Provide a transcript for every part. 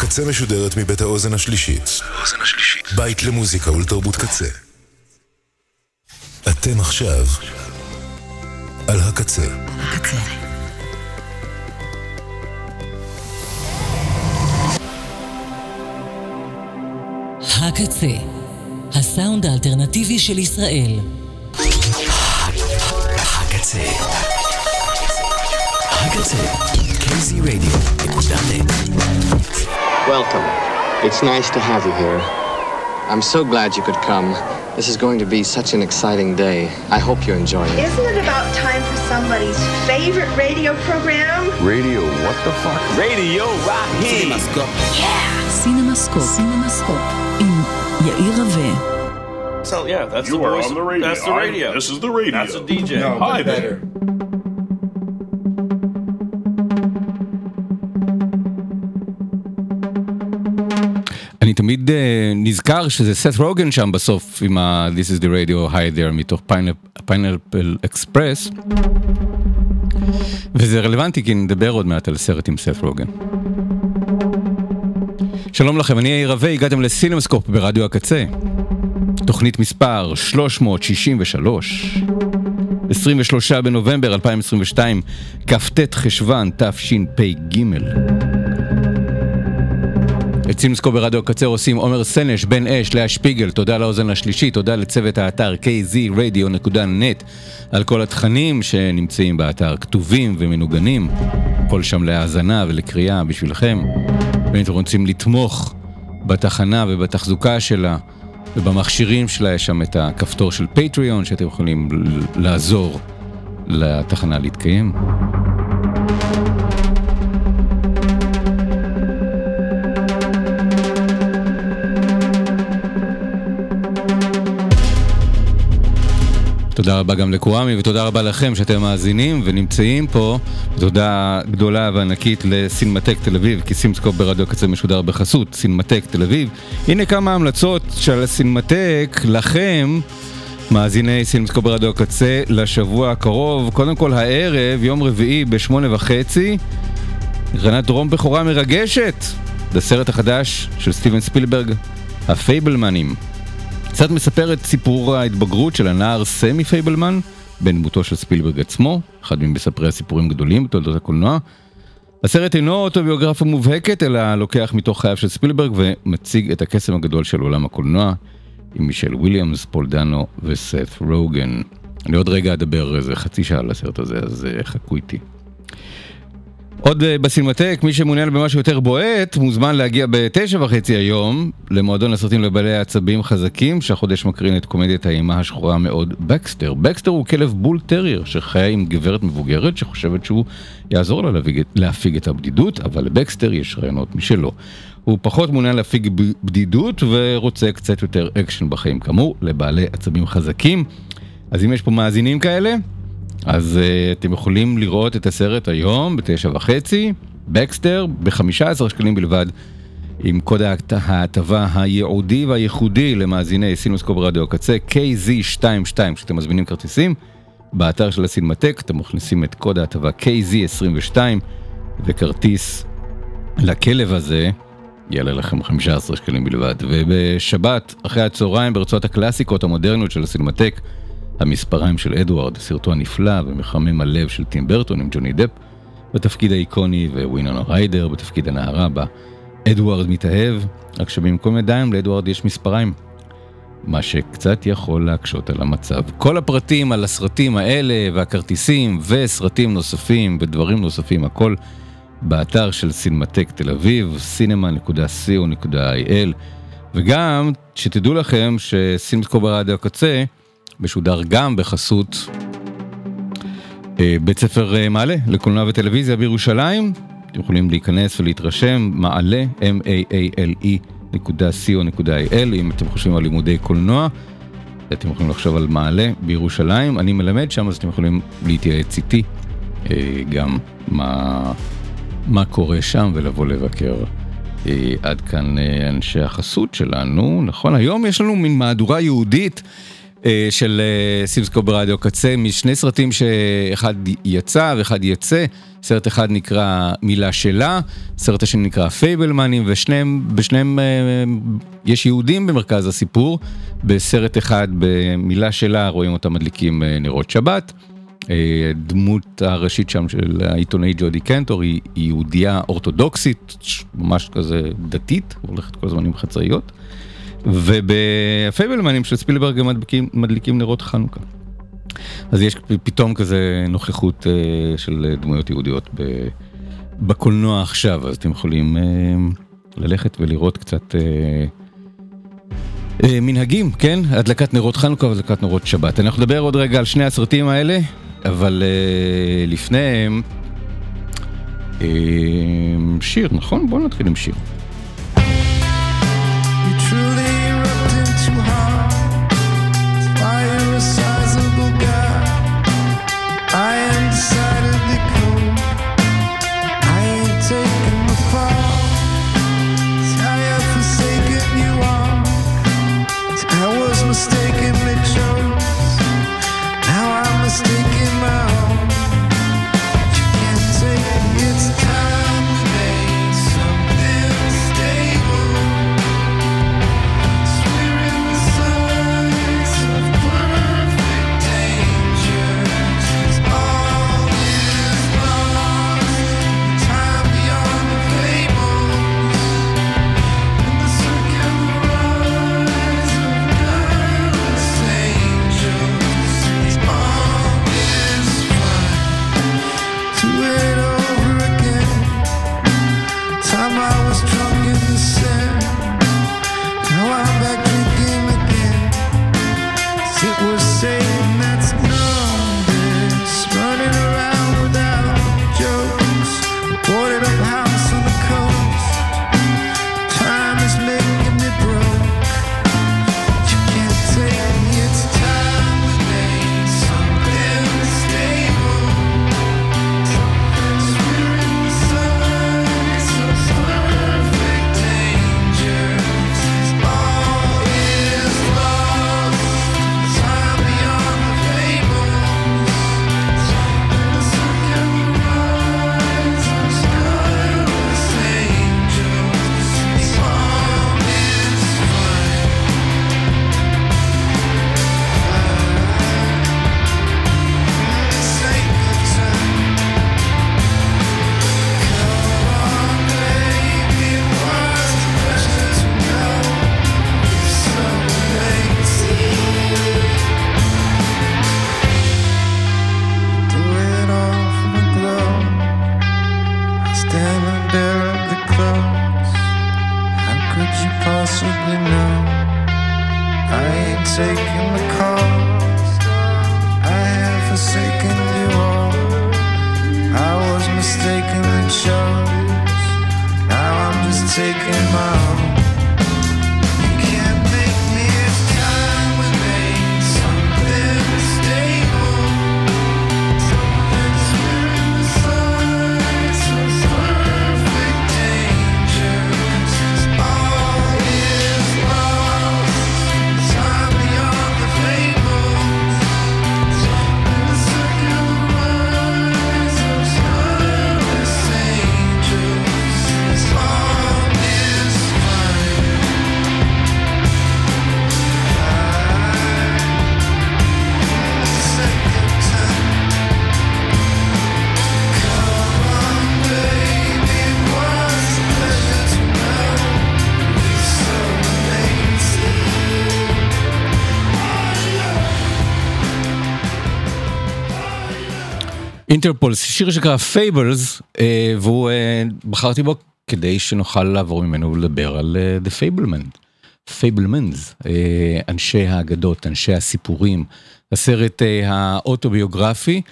הקצה משודרת מבית האוזן השלישית. בית למוזיקה ולתרבות קצה. אתם עכשיו על הקצה. הקצה. הקצה, הסאונד האלטרנטיבי של ישראל. הקצה. הקצה. KZ Radio, נקודה Welcome. It's nice to have you here. I'm so glad you could come. This is going to be such an exciting day. I hope you enjoy it. Isn't it about time for somebody's favorite radio program? Radio what the fuck? Radio Rocky. CinemaScope. Yeah. CinemaScope. CinemaScope. In Yair Rave. So yeah, that's you the are voice. on the radio. That's the radio. I, this is the radio. That's a DJ. No, Hi better. There. אני תמיד אה, נזכר שזה סת רוגן שם בסוף עם ה- This is the radio hi there מתוך פיינפל אקספרס. וזה רלוונטי כי נדבר עוד מעט על סרט עם סת רוגן. שלום לכם, אני יאיר רווה, הגעתם לסינמסקופ ברדיו הקצה. תוכנית מספר 363. 23 בנובמבר 2022, כ"ט חשוון תשפ"ג. את סימסקו ברדיו הקצר עושים עומר סנש, בן אש, לאה שפיגל, תודה לאוזן השלישית, תודה לצוות האתר kzradio.net על כל התכנים שנמצאים באתר, כתובים ומנוגנים, הכל שם להאזנה ולקריאה בשבילכם. ואם אתם רוצים לתמוך בתחנה ובתחזוקה שלה ובמכשירים שלה, יש שם את הכפתור של פטריון שאתם יכולים לעזור לתחנה להתקיים. תודה רבה גם לקוואמי ותודה רבה לכם שאתם מאזינים ונמצאים פה. תודה גדולה וענקית לסינמטק תל אביב, כי סינמסקופ ברדיו הקצה משודר בחסות סינמטק תל אביב. הנה כמה המלצות של הסינמטק לכם, מאזיני סינמסקופ ברדיו הקצה, לשבוע הקרוב. קודם כל הערב, יום רביעי בשמונה וחצי, הקרנת טרום בכורה מרגשת, בסרט החדש של סטיבן ספילברג, הפייבלמנים. קצת מספר את סיפור ההתבגרות של הנער סמי פייבלמן, בן דמותו של ספילברג עצמו, אחד ממספרי הסיפורים הגדולים בתולדות הקולנוע. הסרט אינו אוטוביוגרפיה מובהקת, אלא לוקח מתוך חייו של ספילברג ומציג את הקסם הגדול של עולם הקולנוע, עם מישל וויליאמס, פול דנו וסת רוגן. אני עוד רגע אדבר איזה חצי שעה על הסרט הזה, אז אה, חכו איתי. עוד אה, בסינמטק, מי שמעוניין במשהו יותר בועט, מוזמן להגיע בתשע וחצי היום למועדון הסרטים לבעלי עצבים חזקים, שהחודש מקרין את קומדיית האימה השחורה מאוד בקסטר. בקסטר הוא כלב בול טרייר שחיה עם גברת מבוגרת שחושבת שהוא יעזור לה להפיג, להפיג את הבדידות, אבל לבקסטר יש רעיונות משלו. הוא פחות מעוניין להפיג בדידות ורוצה קצת יותר אקשן בחיים, כאמור, לבעלי עצבים חזקים. אז אם יש פה מאזינים כאלה, אז אה, אתם יכולים לראות את הסרט היום בתשע וחצי, בקסטר, ב-15 שקלים בלבד, עם קוד ההט- ההטבה הייעודי והייחודי למאזיני סינמסקופ רדיו הקצה, KZ22, כשאתם מזמינים כרטיסים, באתר של הסינמטק אתם מכניסים את קוד ההטבה KZ22 וכרטיס לכלב הזה. יעלה לכם 15 שקלים בלבד. ובשבת, אחרי הצהריים, ברצועת הקלאסיקות המודרניות של הסינמטק, המספריים של אדוארד, סרטו הנפלא ומחמם הלב של טים ברטון עם ג'וני דפ, בתפקיד האיקוני ווינונה ריידר בתפקיד הנערה בה. אדוארד מתאהב, רק שבמקום ידיים לאדוארד יש מספריים. מה שקצת יכול להקשות על המצב. כל הפרטים על הסרטים האלה והכרטיסים וסרטים נוספים ודברים נוספים, הכל באתר של סינמטק תל אביב, cinema.co.il וגם שתדעו לכם שסינמטקו ברדיו הקצה משודר גם בחסות אה, בית ספר אה, מעלה לקולנוע וטלוויזיה בירושלים. אתם יכולים להיכנס ולהתרשם, מעלה, m-a-a-l-e נקודה co.il אם אתם חושבים על לימודי קולנוע. אתם יכולים לחשוב על מעלה בירושלים, אני מלמד שם אז אתם יכולים להתייעץ איתי אה, גם מה, מה קורה שם ולבוא לבקר. עד כאן אנשי החסות שלנו, נכון? היום יש לנו מין מהדורה יהודית של אה, סימסקופ ברדיו קצה, משני סרטים שאחד יצא ואחד יצא. סרט אחד נקרא מילה שלה, סרט השני נקרא פייבלמנים, ושניהם, בשניהם אה, יש יהודים במרכז הסיפור. בסרט אחד במילה שלה רואים אותם מדליקים אה, נרות שבת. אה, דמות הראשית שם של העיתונאי ג'ודי קנטור היא יהודייה אורתודוקסית, ממש כזה דתית, הולכת כל הזמן עם חצאיות. ובפייבלמנים של ספילברג הם מדליקים, מדליקים נרות חנוכה. אז יש פתאום כזה נוכחות אה, של דמויות יהודיות ב- בקולנוע עכשיו, אז אתם יכולים אה, ללכת ולראות קצת אה, אה, מנהגים, כן? הדלקת נרות חנוכה והדלקת נרות שבת. אנחנו נדבר עוד רגע על שני הסרטים האלה, אבל אה, לפניהם אה, שיר, נכון? בואו נתחיל עם שיר. שיר שנקרא Fables, והוא, אה, בחרתי בו כדי שנוכל לעבור ממנו ולדבר על אה, The Fabelmans. פייבלמנס, אנשי האגדות, אנשי הסיפורים, הסרט אה, האוטוביוגרפי,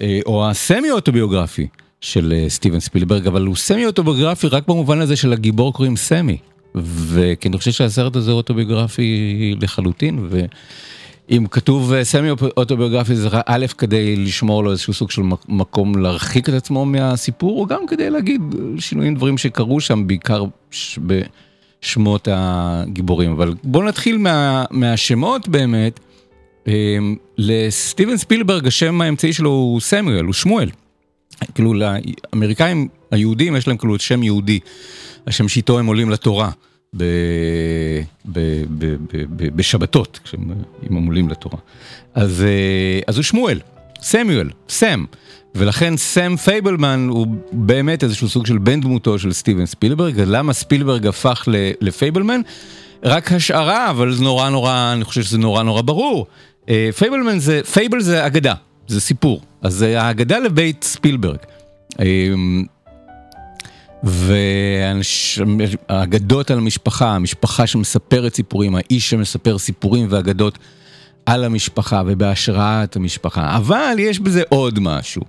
אה, או הסמי אוטוביוגרפי של אה, סטיבן ספילברג, אבל הוא סמי אוטוביוגרפי רק במובן הזה של הגיבור קוראים סמי. וכי אני חושב שהסרט הזה אוטוביוגרפי לחלוטין, ואם כתוב אה, סמי אוטוביוגרפי זה א' כדי לשמור לו איזשהו סוג של מק- מקום להרחיק את עצמו מהסיפור, או גם כדי להגיד אה, שינויים דברים שקרו שם, בעיקר בשמות הגיבורים. אבל בואו נתחיל מה, מהשמות באמת. אמ, לסטיבן ספילברג השם האמצעי שלו הוא סמואל, הוא שמואל. כאילו לאמריקאים היהודים יש להם כאילו שם יהודי, השם שאיתו הם עולים לתורה ב, ב, ב, ב, בשבתות, כשהם הם עולים לתורה. אז, אה, אז הוא שמואל, סמואל, סם. ולכן סם פייבלמן הוא באמת איזשהו סוג של בן דמותו של סטיבן ספילברג, למה ספילברג הפך לפייבלמן? רק השערה, אבל זה נורא נורא, אני חושב שזה נורא נורא ברור. אה, פייבלמן זה, fable זה אגדה, זה סיפור. אז זה האגדה לבית ספילברג. והאגדות על המשפחה, המשפחה שמספרת סיפורים, האיש שמספר סיפורים ואגדות על המשפחה ובהשראת המשפחה. אבל יש בזה עוד משהו.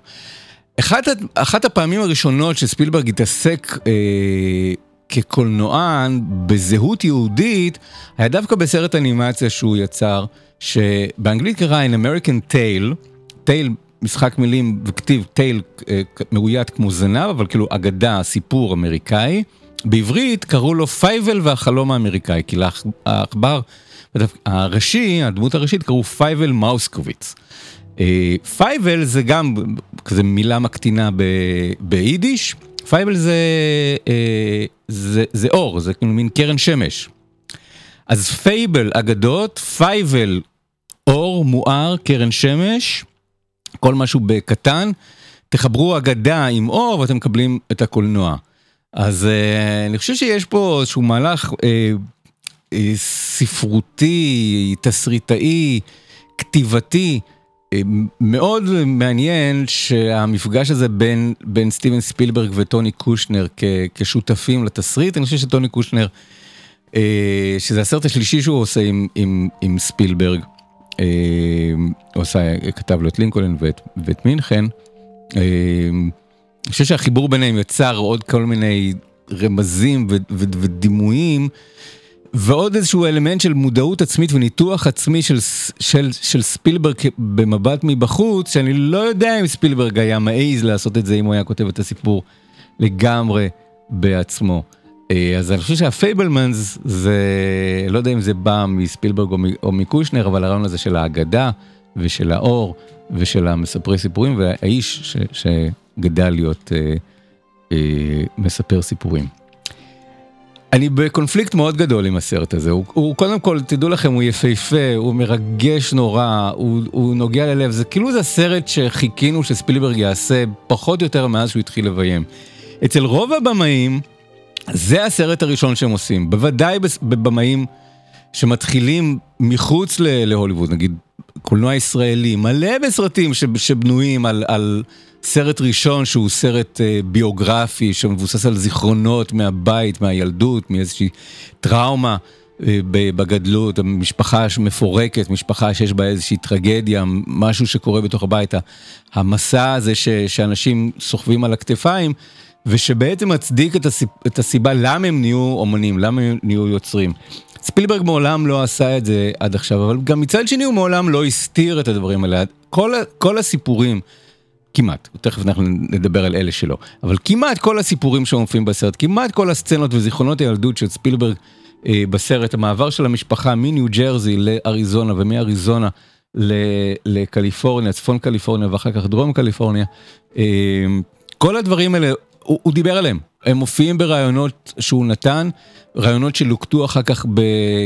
אחת, אחת הפעמים הראשונות שספילברג התעסק אה, כקולנוען בזהות יהודית, היה דווקא בסרט אנימציה שהוא יצר, שבאנגלית קרא An American Tale, Tale משחק מילים וכתיב טייל אה, מאוית כמו זנב, אבל כאילו אגדה, סיפור אמריקאי. בעברית קראו לו פייבל והחלום האמריקאי, כי לעכבר הראשי, הדמות הראשית קראו פייבל מאוסקוביץ. אה, פייבל זה גם כזה מילה מקטינה ביידיש, פייבל זה, אה, זה, זה אור, זה כאילו מין קרן שמש. אז fable אגדות, פייבל אור מואר, קרן שמש, כל משהו בקטן, תחברו אגדה עם אור ואתם מקבלים את הקולנוע. אז uh, אני חושב שיש פה איזשהו מהלך uh, uh, ספרותי, תסריטאי, כתיבתי, uh, מאוד מעניין שהמפגש הזה בין, בין סטיבן ספילברג וטוני קושנר כ, כשותפים לתסריט, אני חושב שטוני קושנר, uh, שזה הסרט השלישי שהוא עושה עם, עם, עם ספילברג, הוא אה, עושה, כתב לו את לינקולן ואת, ואת מינכן. אה, אני חושב שהחיבור ביניהם יצר עוד כל מיני רמזים ודימויים. ועוד איזשהו אלמנט של מודעות עצמית וניתוח עצמי של, של, של ספילברג במבט מבחוץ, שאני לא יודע אם ספילברג היה מעז לעשות את זה אם הוא היה כותב את הסיפור לגמרי בעצמו. אה, אז אני חושב שהפייבלמנס זה, לא יודע אם זה בא מספילברג או מקושנר, אבל הרעיון הזה של האגדה ושל האור ושל המספרי סיפורים והאיש ש, שגדל להיות אה, אה, מספר סיפורים. אני בקונפליקט מאוד גדול עם הסרט הזה, הוא, הוא קודם כל, תדעו לכם, הוא יפהפה, הוא מרגש נורא, הוא, הוא נוגע ללב, זה כאילו זה סרט שחיכינו שספילברג יעשה פחות או יותר מאז שהוא התחיל לביים. אצל רוב הבמאים, זה הסרט הראשון שהם עושים, בוודאי בבמאים שמתחילים מחוץ להוליווד, נגיד קולנוע ישראלי, מלא בסרטים שבנויים על, על סרט ראשון שהוא סרט אה, ביוגרפי שמבוסס על זיכרונות מהבית, מהילדות, מאיזושהי טראומה אה, בגדלות, משפחה שמפורקת, משפחה שיש בה איזושהי טרגדיה, משהו שקורה בתוך הבית, המסע הזה ש, שאנשים סוחבים על הכתפיים. ושבעצם מצדיק את, הסיב, את הסיבה למה הם נהיו אומנים, למה הם נהיו יוצרים. ספילברג מעולם לא עשה את זה עד עכשיו, אבל גם מצד שני הוא מעולם לא הסתיר את הדברים האלה. כל, כל הסיפורים, כמעט, תכף אנחנו נדבר על אלה שלא, אבל כמעט כל הסיפורים שמופיעים בסרט, כמעט כל הסצנות וזיכרונות הילדות של ספילברג אה, בסרט, המעבר של המשפחה מניו ג'רזי לאריזונה ומאריזונה לקליפורניה, צפון קליפורניה ואחר כך דרום קליפורניה, אה, כל הדברים האלה הוא, הוא דיבר עליהם, הם מופיעים בראיונות שהוא נתן, ראיונות שלוקטו אחר כך ב,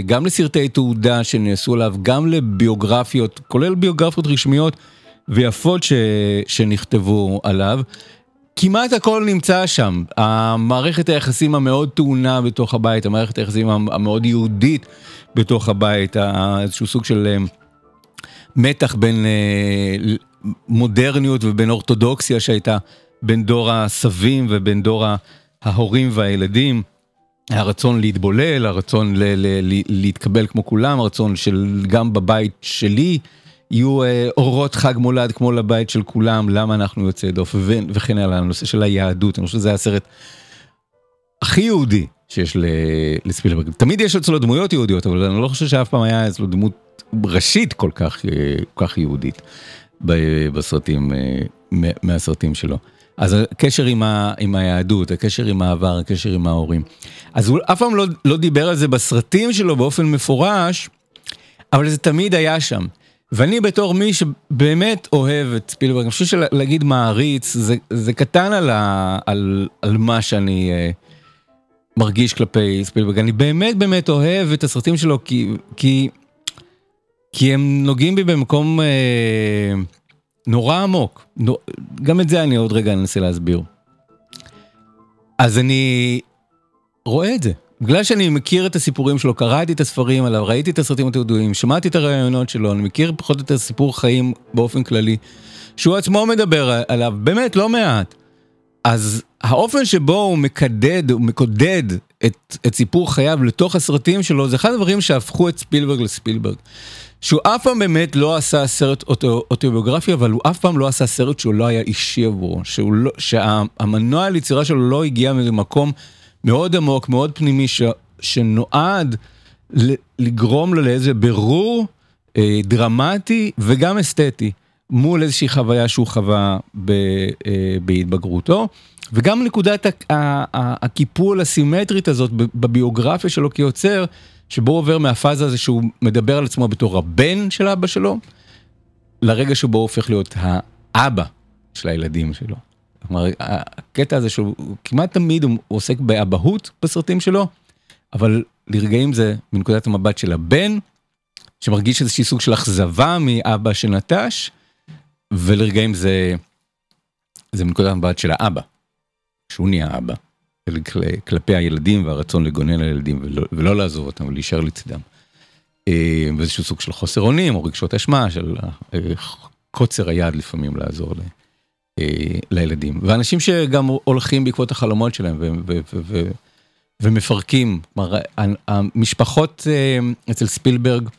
גם לסרטי תעודה שנעשו עליו, גם לביוגרפיות, כולל ביוגרפיות רשמיות ויפות ש, שנכתבו עליו. כמעט הכל נמצא שם, המערכת היחסים המאוד טעונה בתוך הבית, המערכת היחסים המאוד יהודית בתוך הבית, איזשהו סוג של אה, מתח בין אה, מודרניות ובין אורתודוקסיה שהייתה בין דור הסבים ובין דור ההורים והילדים. הרצון להתבולל, הרצון ל- ל- ל- להתקבל כמו כולם, הרצון של גם בבית שלי יהיו אה, אורות חג מולד כמו לבית של כולם, למה אנחנו יוצאי דוף ו- וכן הלאה, הנושא של היהדות, אני חושב שזה הסרט הכי יהודי שיש לספילברג. תמיד יש אצלו דמויות יהודיות, אבל אני לא חושב שאף פעם היה אצלו דמות ראשית כל כך, אה, כל כך יהודית בסרטים, אה, מהסרטים שלו. אז הקשר עם, ה, עם היהדות, הקשר עם העבר, הקשר עם ההורים. אז הוא אף פעם לא, לא דיבר על זה בסרטים שלו באופן מפורש, אבל זה תמיד היה שם. ואני בתור מי שבאמת אוהב את ספילברג, אני חושב שלהגיד מעריץ זה, זה קטן על, ה, על, על מה שאני אה, מרגיש כלפי ספילברג. אני באמת באמת אוהב את הסרטים שלו כי, כי, כי הם נוגעים בי במקום אה, נורא עמוק. גם את זה אני עוד רגע אנסה להסביר. אז אני רואה את זה. בגלל שאני מכיר את הסיפורים שלו, קראתי את הספרים עליו, ראיתי את הסרטים התיעודיים, שמעתי את הרעיונות שלו, אני מכיר פחות או יותר סיפור חיים באופן כללי, שהוא עצמו מדבר עליו באמת לא מעט. אז האופן שבו הוא מקדד, הוא מקודד את, את סיפור חייו לתוך הסרטים שלו, זה אחד הדברים שהפכו את ספילברג לספילברג. שהוא אף פעם באמת לא עשה סרט אוטו, אוטוביוגרפי, אבל הוא אף פעם לא עשה סרט שהוא לא היה אישי עבורו, לא, שהמנוע ליצירה שלו לא הגיע ממקום מאוד עמוק, מאוד פנימי, ש, שנועד לגרום לו לאיזה בירור אה, דרמטי וגם אסתטי מול איזושהי חוויה שהוא חווה ב, אה, בהתבגרותו. וגם נקודת הקיפול הסימטרית הזאת בביוגרפיה שלו כיוצר, שבו הוא עובר מהפאזה הזה שהוא מדבר על עצמו בתור הבן של אבא שלו, לרגע שבו הוא הופך להיות האבא של הילדים שלו. כלומר, הקטע הזה שהוא כמעט תמיד הוא עוסק באבהות בסרטים שלו, אבל לרגעים זה מנקודת המבט של הבן, שמרגיש איזושהי סוג של אכזבה מאבא שנטש, ולרגעים זה, זה מנקודת המבט של האבא, שהוא נהיה אבא, כלפי הילדים והרצון לגונן על הילדים ולא, ולא לעזוב אותם ולהישאר לצדם. אה, ואיזשהו סוג של חוסר אונים או רגשות אשמה, של אה, קוצר היד לפעמים לעזור להם. אה, לילדים ואנשים שגם הולכים בעקבות החלומות שלהם ו- ו- ו- ומפרקים. כלומר, המשפחות אצל ספילברג,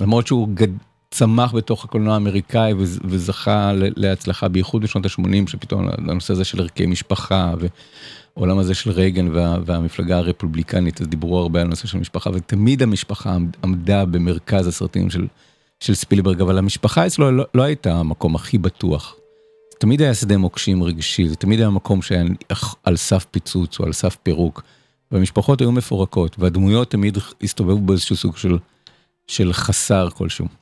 למרות שהוא גד... צמח בתוך הקולנוע האמריקאי וזכה להצלחה בייחוד בשנות ה-80 שפתאום הנושא הזה של ערכי משפחה ועולם הזה של רייגן וה, והמפלגה הרפובליקנית אז דיברו הרבה על נושא של משפחה ותמיד המשפחה עמדה במרכז הסרטים של, של ספילברג אבל המשפחה אצלו לא, לא הייתה המקום הכי בטוח תמיד היה שדה מוקשים רגשי, זה תמיד היה מקום שהיה על סף פיצוץ או על סף פירוק. והמשפחות היו מפורקות, והדמויות תמיד הסתובבו באיזשהו סוג של, של חסר כלשהו.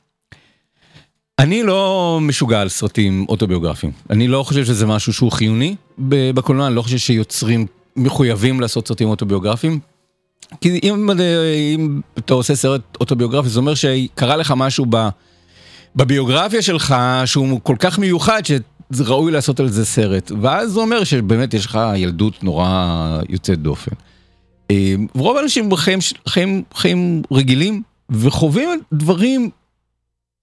אני לא משוגע על סרטים אוטוביוגרפיים. אני לא חושב שזה משהו שהוא חיוני בקולנוע, אני לא חושב שיוצרים מחויבים לעשות סרטים אוטוביוגרפיים. כי אם, אם אתה עושה סרט אוטוביוגרפי, זה אומר שקרה לך משהו ב, בביוגרפיה שלך שהוא כל כך מיוחד, ש... זה ראוי לעשות על זה סרט, ואז זה אומר שבאמת יש לך ילדות נורא יוצאת דופן. אה, רוב האנשים חיים, חיים, חיים רגילים וחווים דברים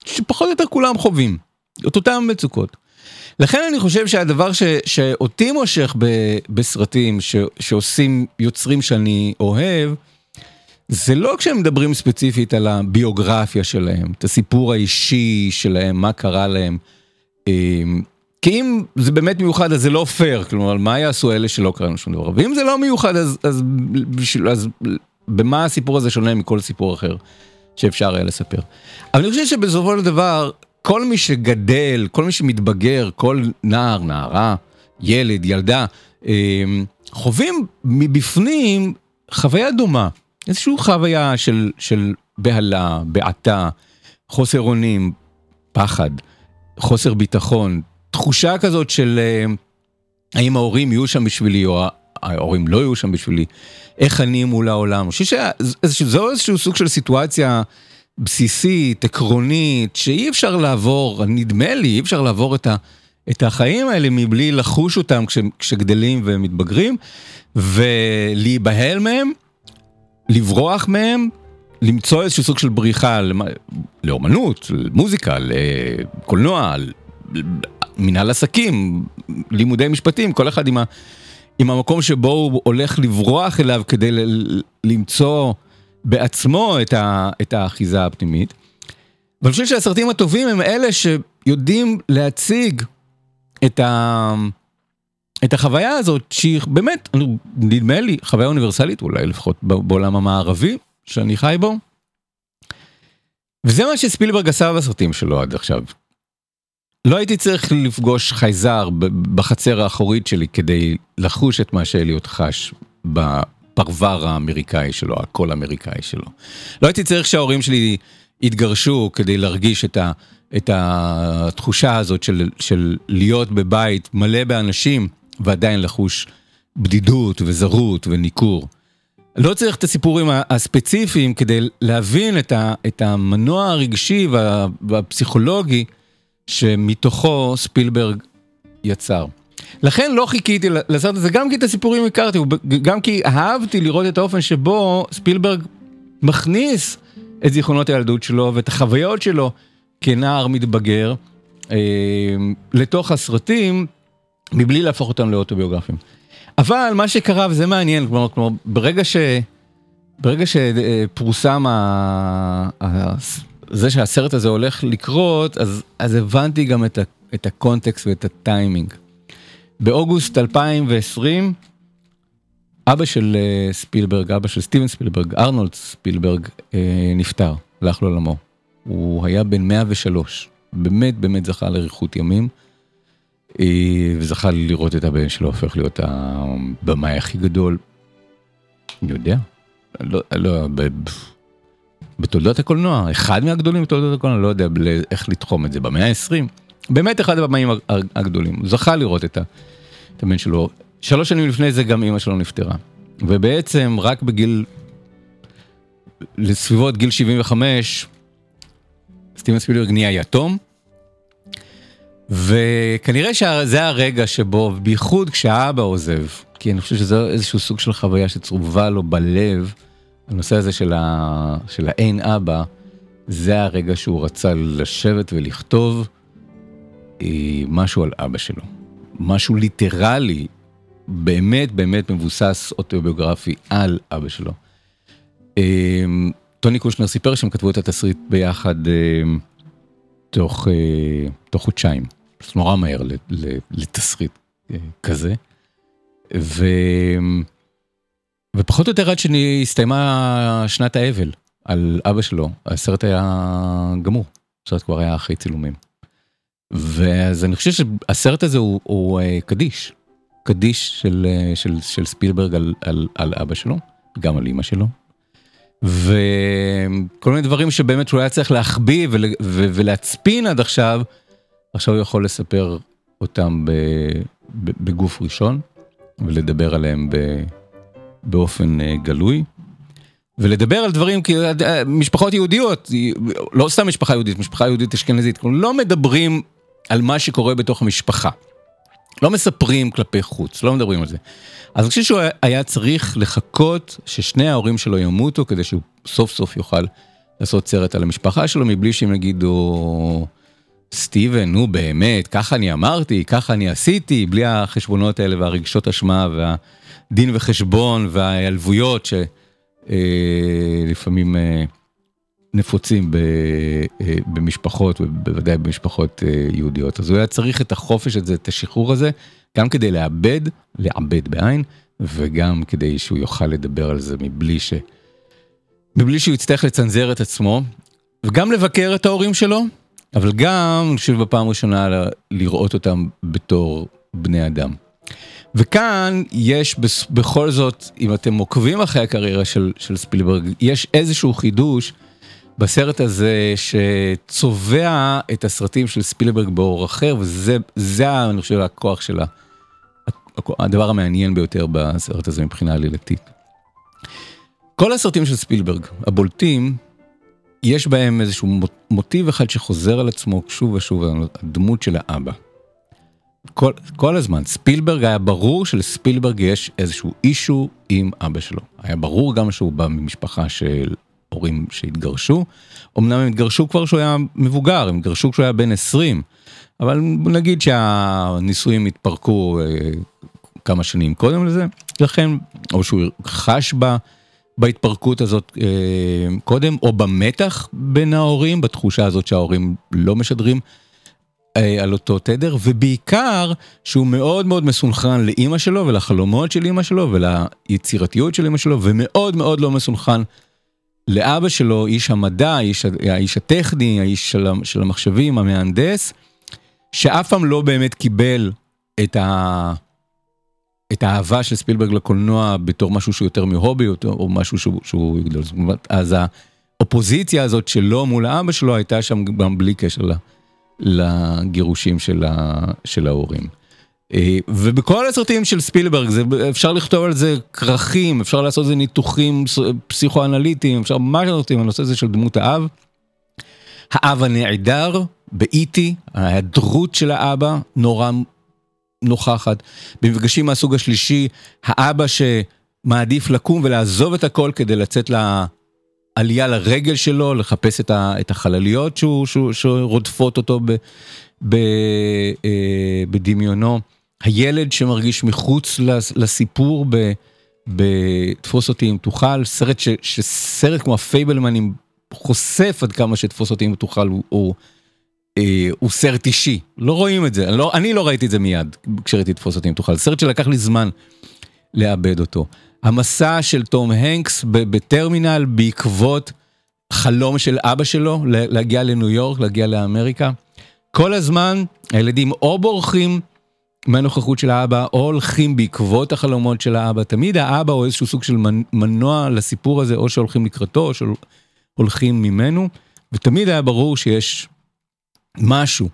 שפחות או יותר כולם חווים, את אותם מצוקות. לכן אני חושב שהדבר ש, שאותי מושך ב, בסרטים ש, שעושים יוצרים שאני אוהב, זה לא כשהם מדברים ספציפית על הביוגרפיה שלהם, את הסיפור האישי שלהם, מה קרה להם. אה, כי אם זה באמת מיוחד אז זה לא פייר, כלומר מה יעשו אלה שלא קראנו שום דבר, ואם זה לא מיוחד אז, אז, בשביל, אז במה הסיפור הזה שונה מכל סיפור אחר שאפשר היה לספר. אבל אני חושב שבסופו של דבר כל מי שגדל, כל מי שמתבגר, כל נער, נערה, ילד, ילדה, אמ, חווים מבפנים חוויה דומה, איזושהי חוויה של, של בהלה, בעתה, חוסר אונים, פחד, חוסר ביטחון, תחושה כזאת של אה, האם ההורים יהיו שם בשבילי או ההורים לא יהיו שם בשבילי, איך אני מול העולם. אני חושב שזו איזשהו סוג של סיטואציה בסיסית, עקרונית, שאי אפשר לעבור, נדמה לי, אי אפשר לעבור את, ה, את החיים האלה מבלי לחוש אותם כש, כשגדלים ומתבגרים, ולהיבהל מהם, לברוח מהם, למצוא איזשהו סוג של בריחה לאומנות, למוזיקה, לקולנוע, מנהל עסקים, לימודי משפטים, כל אחד עם, ה, עם המקום שבו הוא הולך לברוח אליו כדי ל, למצוא בעצמו את, ה, את האחיזה הפנימית. ואני חושב שהסרטים הטובים הם אלה שיודעים להציג את, ה, את החוויה הזאת, שהיא באמת, נדמה לי, חוויה אוניברסלית, אולי לפחות בעולם המערבי שאני חי בו. וזה מה שספילברג עשה בסרטים שלו עד עכשיו. לא הייתי צריך לפגוש חייזר בחצר האחורית שלי כדי לחוש את מה שאליוט חש בפרבר האמריקאי שלו, הקול האמריקאי שלו. לא הייתי צריך שההורים שלי התגרשו כדי להרגיש את, ה, את התחושה הזאת של, של להיות בבית מלא באנשים ועדיין לחוש בדידות וזרות וניכור. לא צריך את הסיפורים הספציפיים כדי להבין את, ה, את המנוע הרגשי וה, והפסיכולוגי שמתוכו ספילברג יצר. לכן לא חיכיתי לסרט הזה, גם כי את הסיפורים הכרתי, גם כי אהבתי לראות את האופן שבו ספילברג מכניס את זיכרונות הילדות שלו ואת החוויות שלו כנער מתבגר אה, לתוך הסרטים, מבלי להפוך אותם לאוטוביוגרפיים. אבל מה שקרה, וזה מעניין, כלומר, כלומר ברגע ש... ברגע שפורסם ה... זה שהסרט הזה הולך לקרות, אז, אז הבנתי גם את, ה... את הקונטקסט ואת הטיימינג. באוגוסט 2020, אבא של אה, ספילברג, אבא של סטיבן ספילברג, ארנולד ספילברג, אה, נפטר, הלך לעולמו. הוא היה בן 103, באמת באמת זכה לאריכות ימים, אה, וזכה לראות את הבן שלו הופך להיות הבמאי הכי גדול. אני יודע, לא, לא, ב, בתולדות הקולנוע, אחד מהגדולים בתולדות הקולנוע, לא יודע איך לתחום את זה, במאה ה-20. באמת אחד הבמאים הגדולים, הוא זכה לראות את, הבן שלו. שלוש שנים לפני זה גם אימא שלו נפטרה. ובעצם רק בגיל, לסביבות גיל 75, סטיבן ספילברג נהיה יתום. וכנראה שזה הרגע שבו, בייחוד כשהאבא עוזב, כי אני חושב שזה איזשהו סוג של חוויה שצרובה לו בלב, הנושא הזה של, ה... של האין אבא, זה הרגע שהוא רצה לשבת ולכתוב אה, משהו על אבא שלו. משהו ליטרלי, באמת באמת מבוסס אוטוביוגרפי על אבא שלו. אה, טוני קושנר סיפר שהם כתבו את התסריט ביחד אה, תוך, תוך חודשיים, נורא מהר לתסריט כזה. ו... ופחות או יותר עד שהסתיימה שנת האבל על אבא שלו, הסרט היה גמור, הסרט כבר היה אחרי צילומים. ואז אני חושב שהסרט הזה הוא, הוא uh, קדיש, קדיש של, uh, של, של ספילברג על, על, על אבא שלו, גם על אמא שלו. וכל מיני דברים שבאמת הוא היה צריך להחביא ול, ו, ולהצפין עד עכשיו, עכשיו הוא יכול לספר אותם ב, ב, בגוף ראשון ולדבר עליהם ב, באופן uh, גלוי. ולדבר על דברים כי משפחות יהודיות לא סתם משפחה יהודית משפחה יהודית אשכנזית לא מדברים על מה שקורה בתוך המשפחה. לא מספרים כלפי חוץ, לא מדברים על זה. אז אני חושב שהוא היה צריך לחכות ששני ההורים שלו ימותו כדי שהוא סוף סוף יוכל לעשות סרט על המשפחה שלו מבלי שהם יגידו סטיבן נו באמת ככה אני אמרתי ככה אני עשיתי בלי החשבונות האלה והרגשות אשמה והדין וחשבון וההיעלבויות שלפעמים אה, נפוצים ב, אה, במשפחות ובוודאי במשפחות אה, יהודיות אז הוא היה צריך את החופש הזה את השחרור הזה גם כדי לאבד לעבד בעין וגם כדי שהוא יוכל לדבר על זה מבלי ש... מבלי שהוא יצטרך לצנזר את עצמו וגם לבקר את ההורים שלו אבל גם אני חושב בפעם ראשונה לראות אותם בתור בני אדם. וכאן יש בכל זאת אם אתם עוקבים אחרי הקריירה של, של ספילברג יש איזשהו חידוש. בסרט הזה שצובע את הסרטים של ספילברג באור אחר וזה זה אני חושב הכוח של הדבר המעניין ביותר בסרט הזה מבחינה עלילתית. כל הסרטים של ספילברג הבולטים יש בהם איזשהו מוטיב אחד שחוזר על עצמו שוב ושוב הדמות של האבא. כל, כל הזמן ספילברג היה ברור שלספילברג יש איזשהו אישו עם אבא שלו היה ברור גם שהוא בא ממשפחה של הורים שהתגרשו. אמנם הם התגרשו כבר כשהוא היה מבוגר, הם התגרשו כשהוא היה בן 20, אבל נגיד שהנישואים התפרקו אה, כמה שנים קודם לזה, לכן, או שהוא חש בה. בהתפרקות הזאת אה, קודם, או במתח בין ההורים, בתחושה הזאת שההורים לא משדרים על אותו תדר, ובעיקר שהוא מאוד מאוד מסונכרן לאימא שלו ולחלומות של אימא שלו וליצירתיות של אימא שלו, ומאוד מאוד לא מסונכרן לאבא שלו, איש המדע, האיש, האיש הטכני, האיש של, של המחשבים, המהנדס, שאף פעם לא באמת קיבל את, ה, את האהבה של ספילברג לקולנוע בתור משהו שהוא יותר מהובי או, או משהו שהוא, שהוא אומרת, אז האופוזיציה הזאת שלו מול האבא שלו הייתה שם גם בלי קשר ל- לגירושים של, ה- של ההורים. אה, ובכל הסרטים של ספילברג זה, אפשר לכתוב על זה כרכים, אפשר לעשות על זה ניתוחים פסיכואנליטיים, אפשר מה שאתם רוצים, הנושא הזה של דמות האב. האב הנעדר באיטי, ההיעדרות של האבא נורא נוכחת. במפגשים מהסוג השלישי, האבא שמעדיף לקום ולעזוב את הכל כדי לצאת לעלייה לרגל שלו, לחפש את, ה, את החלליות שהוא, שהוא, שרודפות אותו ב, ב, אה, בדמיונו. הילד שמרגיש מחוץ לס- לסיפור ב, ב"תפוס אותי אם תוכל", סרט ש, שסרט כמו הפייבלמנים חושף עד כמה שתפוס אותי אם תוכל הוא, הוא, אה, הוא סרט אישי, לא רואים את זה, אני לא, אני לא ראיתי את זה מיד כשראיתי תפוס אותי אם תוכל, סרט שלקח לי זמן לאבד אותו. המסע של תום הנקס בטרמינל בעקבות חלום של אבא שלו להגיע לניו יורק, להגיע לאמריקה. כל הזמן הילדים או בורחים מהנוכחות של האבא או הולכים בעקבות החלומות של האבא. תמיד האבא הוא איזשהו סוג של מנ- מנוע לסיפור הזה, או שהולכים לקראתו או שהולכים ממנו, ותמיד היה ברור שיש משהו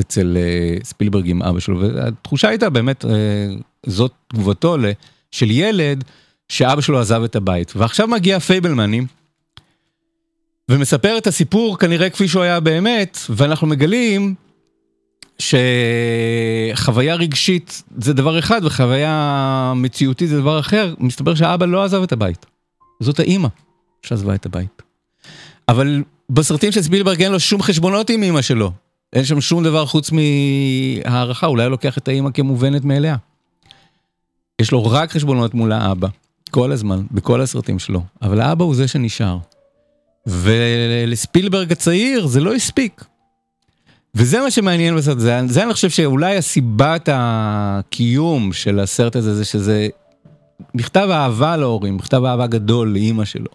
אצל uh, ספילברג עם אבא שלו, והתחושה הייתה באמת, uh, זאת תגובתו ל- של ילד שאבא שלו עזב את הבית. ועכשיו מגיע פייבלמנים, ומספר את הסיפור כנראה כפי שהוא היה באמת, ואנחנו מגלים שחוויה רגשית זה דבר אחד וחוויה מציאותית זה דבר אחר, מסתבר שהאבא לא עזב את הבית. זאת האימא שעזבה את הבית. אבל בסרטים של ספילברג אין לו שום חשבונות עם אימא שלו. אין שם שום דבר חוץ מהערכה, אולי לוקח את האימא כמובנת מאליה. יש לו רק חשבונות מול האבא, כל הזמן, בכל הסרטים שלו, אבל האבא הוא זה שנשאר. ולספילברג הצעיר זה לא הספיק. וזה מה שמעניין בסרט הזה, זה אני חושב שאולי הסיבת הקיום של הסרט הזה זה שזה מכתב אהבה להורים, מכתב אהבה גדול לאימא שלו,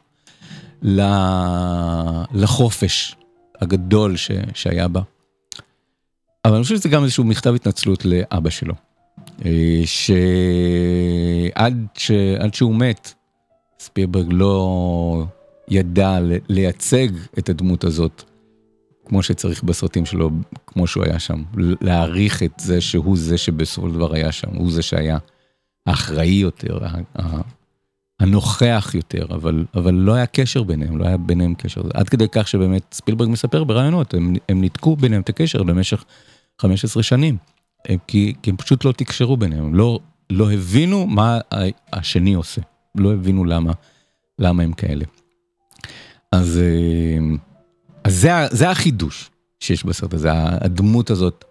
לחופש הגדול ש, שהיה בה. אבל אני חושב שזה גם איזשהו מכתב התנצלות לאבא שלו. אה, שעד ש... עד שהוא מת, ספירברג לא ידע לייצג את הדמות הזאת כמו שצריך בסרטים שלו, כמו שהוא היה שם. להעריך את זה שהוא זה שבסופו של דבר היה שם, הוא זה שהיה האחראי יותר, הנוכח יותר, אבל, אבל לא היה קשר ביניהם, לא היה ביניהם קשר. עד כדי כך שבאמת ספילברג מספר ברעיונות, הם, הם ניתקו ביניהם את הקשר במשך 15 שנים. הם, כי, כי הם פשוט לא תקשרו ביניהם, לא, לא הבינו מה השני עושה, לא הבינו למה, למה הם כאלה. אז, אה, אז זה, זה החידוש שיש בסרט הזה, הדמות הזאת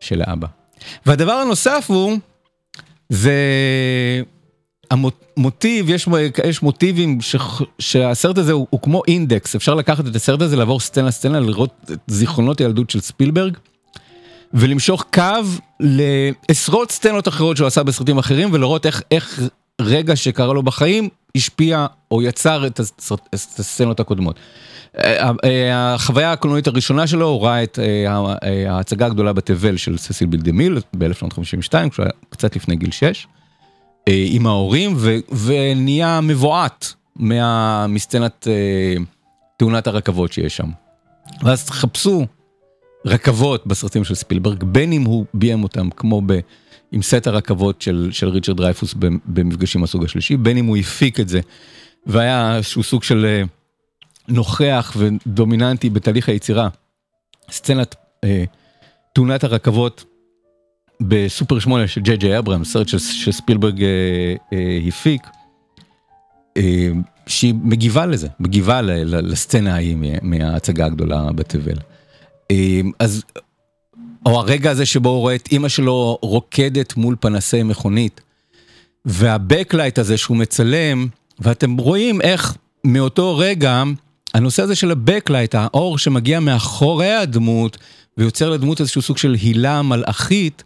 של האבא. והדבר הנוסף הוא, זה המוטיב, יש, יש מוטיבים ש, שהסרט הזה הוא, הוא כמו אינדקס, אפשר לקחת את הסרט הזה, לעבור סצנה סצנה, לראות את זיכרונות הילדות של ספילברג, ולמשוך קו לעשרות סצנות אחרות שהוא עשה בסרטים אחרים, ולראות איך, איך רגע שקרה לו בחיים השפיע או יצר את, הסרט, את הסצנות הקודמות. החוויה הקולנועית הראשונה שלו, הוא ראה את ההצגה הגדולה בתבל של ססיל בי דמיל ב-1952, כשהוא היה קצת לפני גיל 6. עם ההורים ו, ונהיה מבועת מסצנת אה, תאונת הרכבות שיש שם. ואז חפשו רכבות בסרטים של ספילברג, בין אם הוא ביים אותם כמו ב, עם סט הרכבות של, של ריצ'רד דרייפוס במפגשים מהסוג השלישי, בין אם הוא הפיק את זה והיה איזשהו סוג של אה, נוכח ודומיננטי בתהליך היצירה. סצנת אה, תאונת הרכבות בסופר 8 של ג'יי ג'יי אברהם, סרט שספילברג אה, אה, הפיק, אה, שהיא מגיבה לזה, מגיבה ל, ל, לסצנה ההיא מההצגה הגדולה בתבל. אה, אז, או הרגע הזה שבו הוא רואה את אימא שלו רוקדת מול פנסי מכונית, וה backlight הזה שהוא מצלם, ואתם רואים איך מאותו רגע, הנושא הזה של ה backlight, האור שמגיע מאחורי הדמות, ויוצר לדמות איזשהו סוג של הילה מלאכית,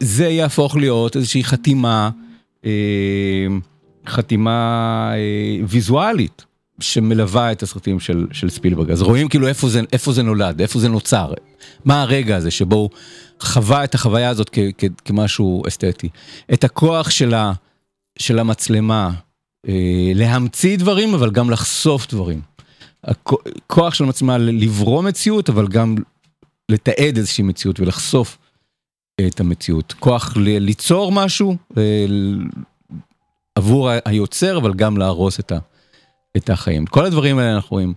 זה יהפוך להיות איזושהי חתימה, חתימה ויזואלית שמלווה את הסרטים של, של ספילברג. אז רואים כאילו איפה זה, איפה זה נולד, איפה זה נוצר, מה הרגע הזה שבו הוא חווה את החוויה הזאת כ, כ, כמשהו אסתטי. את הכוח של, ה, של המצלמה להמציא דברים, אבל גם לחשוף דברים. הכוח של המצלמה לברוא מציאות, אבל גם לתעד איזושהי מציאות ולחשוף את המציאות. כוח ל- ליצור משהו אה, עבור היוצר, אבל גם להרוס את, ה- את החיים. כל הדברים האלה אנחנו רואים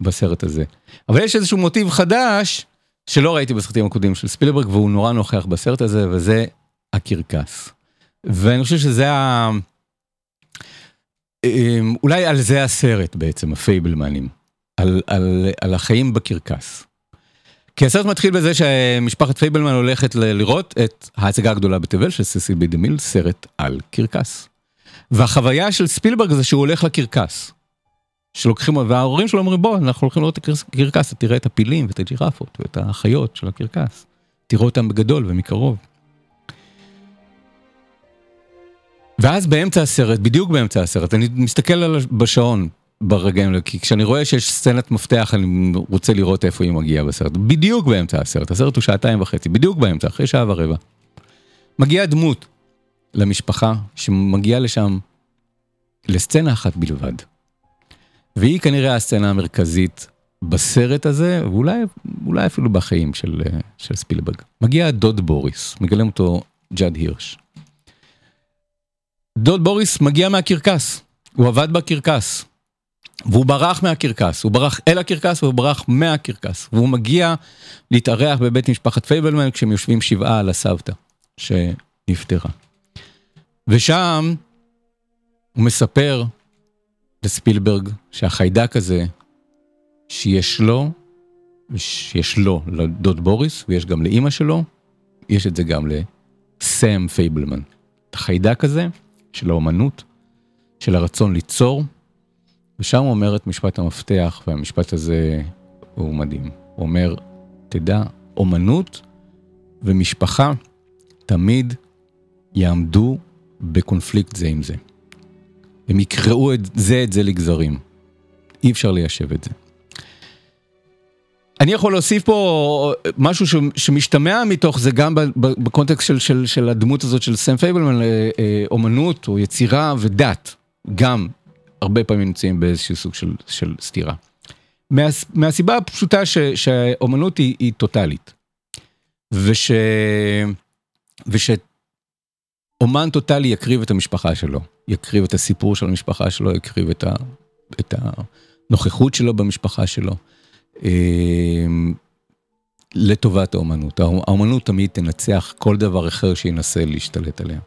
בסרט הזה. אבל יש איזשהו מוטיב חדש שלא ראיתי בסרטים הקודמים של ספילברג, והוא נורא נוכח בסרט הזה, וזה הקרקס. ואני חושב שזה ה... אמ, אולי על זה הסרט בעצם, הפייבלמנים, על, על, על החיים בקרקס. כי הסרט מתחיל בזה שמשפחת פייבלמן הולכת לראות את ההצגה הגדולה בתבל של ססיל בי דמיל, סרט על קרקס. והחוויה של ספילברג זה שהוא הולך לקרקס. שלוקחים, וההורים שלו אומרים בוא אנחנו הולכים לראות את הקרקס, תראה את הפילים ואת הג'ירפות ואת החיות של הקרקס. תראו אותם בגדול ומקרוב. ואז באמצע הסרט, בדיוק באמצע הסרט, אני מסתכל בשעון ברגעים כי כשאני רואה שיש סצנת מפתח, אני רוצה לראות איפה היא מגיעה בסרט. בדיוק באמצע הסרט, הסרט הוא שעתיים וחצי, בדיוק באמצע, אחרי שעה ורבע. מגיעה דמות למשפחה שמגיעה לשם לסצנה אחת בלבד. והיא כנראה הסצנה המרכזית בסרט הזה, ואולי אולי אפילו בחיים של, אה, של ספילברג. מגיע דוד בוריס, מגלם אותו ג'אד הירש. דוד בוריס מגיע מהקרקס, הוא עבד בקרקס. והוא ברח מהקרקס, הוא ברח אל הקרקס והוא ברח מהקרקס. והוא מגיע להתארח בבית משפחת פייבלמן כשהם יושבים שבעה על הסבתא שנפטרה. ושם הוא מספר לספילברג שהחיידק הזה שיש לו, שיש לו לדוד בוריס ויש גם לאימא שלו, יש את זה גם לסם פייבלמן. את החיידק הזה של האומנות, של הרצון ליצור, ושם הוא אומר את משפט המפתח, והמשפט הזה הוא מדהים. הוא אומר, תדע, אומנות ומשפחה תמיד יעמדו בקונפליקט זה עם זה. הם יקראו את זה את זה לגזרים. אי אפשר ליישב את זה. אני יכול להוסיף פה משהו ש, שמשתמע מתוך זה גם בקונטקסט של, של, של הדמות הזאת של סם פייבלמן, אה, אה, אומנות או יצירה ודת, גם הרבה פעמים נמצאים באיזשהו סוג של, של סתירה. מה, מהסיבה הפשוטה ש, שהאומנות היא, היא טוטאלית. וש... ושאומן טוטאלי יקריב את המשפחה שלו, יקריב את הסיפור של המשפחה שלו, יקריב את, ה, את הנוכחות שלו במשפחה שלו. אה, לטובת האומנות. האומנות תמיד תנצח כל דבר אחר שינסה להשתלט עליה.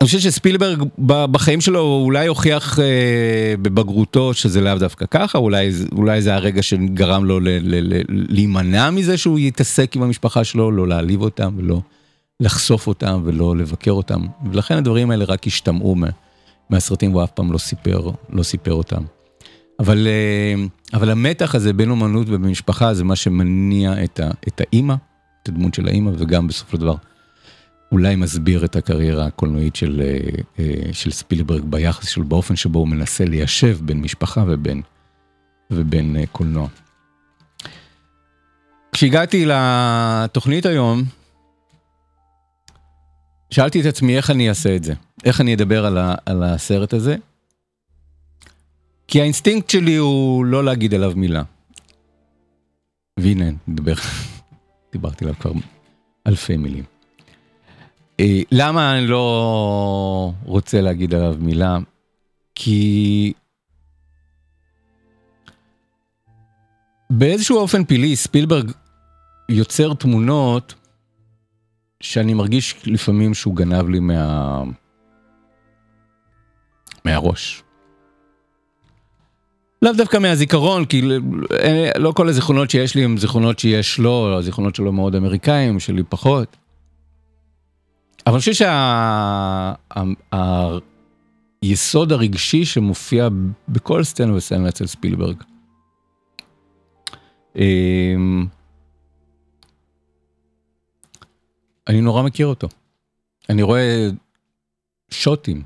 אני חושב שספילברג בחיים שלו אולי הוכיח אה, בבגרותו שזה לאו דווקא ככה, אולי, אולי זה הרגע שגרם לו להימנע מזה שהוא יתעסק עם המשפחה שלו, לא להעליב אותם ולא לחשוף אותם ולא לבקר אותם, ולכן הדברים האלה רק השתמעו מה, מהסרטים והוא אף פעם לא סיפר, לא סיפר אותם. אבל, אה, אבל המתח הזה בין אומנות ובמשפחה זה מה שמניע את, ה, את האימא, את הדמות של האימא וגם בסופו של דבר. אולי מסביר את הקריירה הקולנועית של, של ספילברג ביחס שלו, באופן שבו הוא מנסה ליישב בין משפחה ובין, ובין קולנוע. כשהגעתי לתוכנית היום, שאלתי את עצמי איך אני אעשה את זה, איך אני אדבר על, ה, על הסרט הזה, כי האינסטינקט שלי הוא לא להגיד עליו מילה. והנה, נדבר, דיברתי עליו כבר אלפי מילים. למה אני לא רוצה להגיד עליו מילה? כי באיזשהו אופן פילי ספילברג יוצר תמונות שאני מרגיש לפעמים שהוא גנב לי מה... מהראש. לאו דווקא מהזיכרון, כי לא כל הזיכרונות שיש לי הם זיכרונות שיש לו, הזיכרונות שלו מאוד אמריקאים, שלי פחות. אבל אני חושב שהיסוד הרגשי שמופיע בכל סצנה וסצנה אצל ספילברג. אני נורא מכיר אותו. אני רואה שוטים,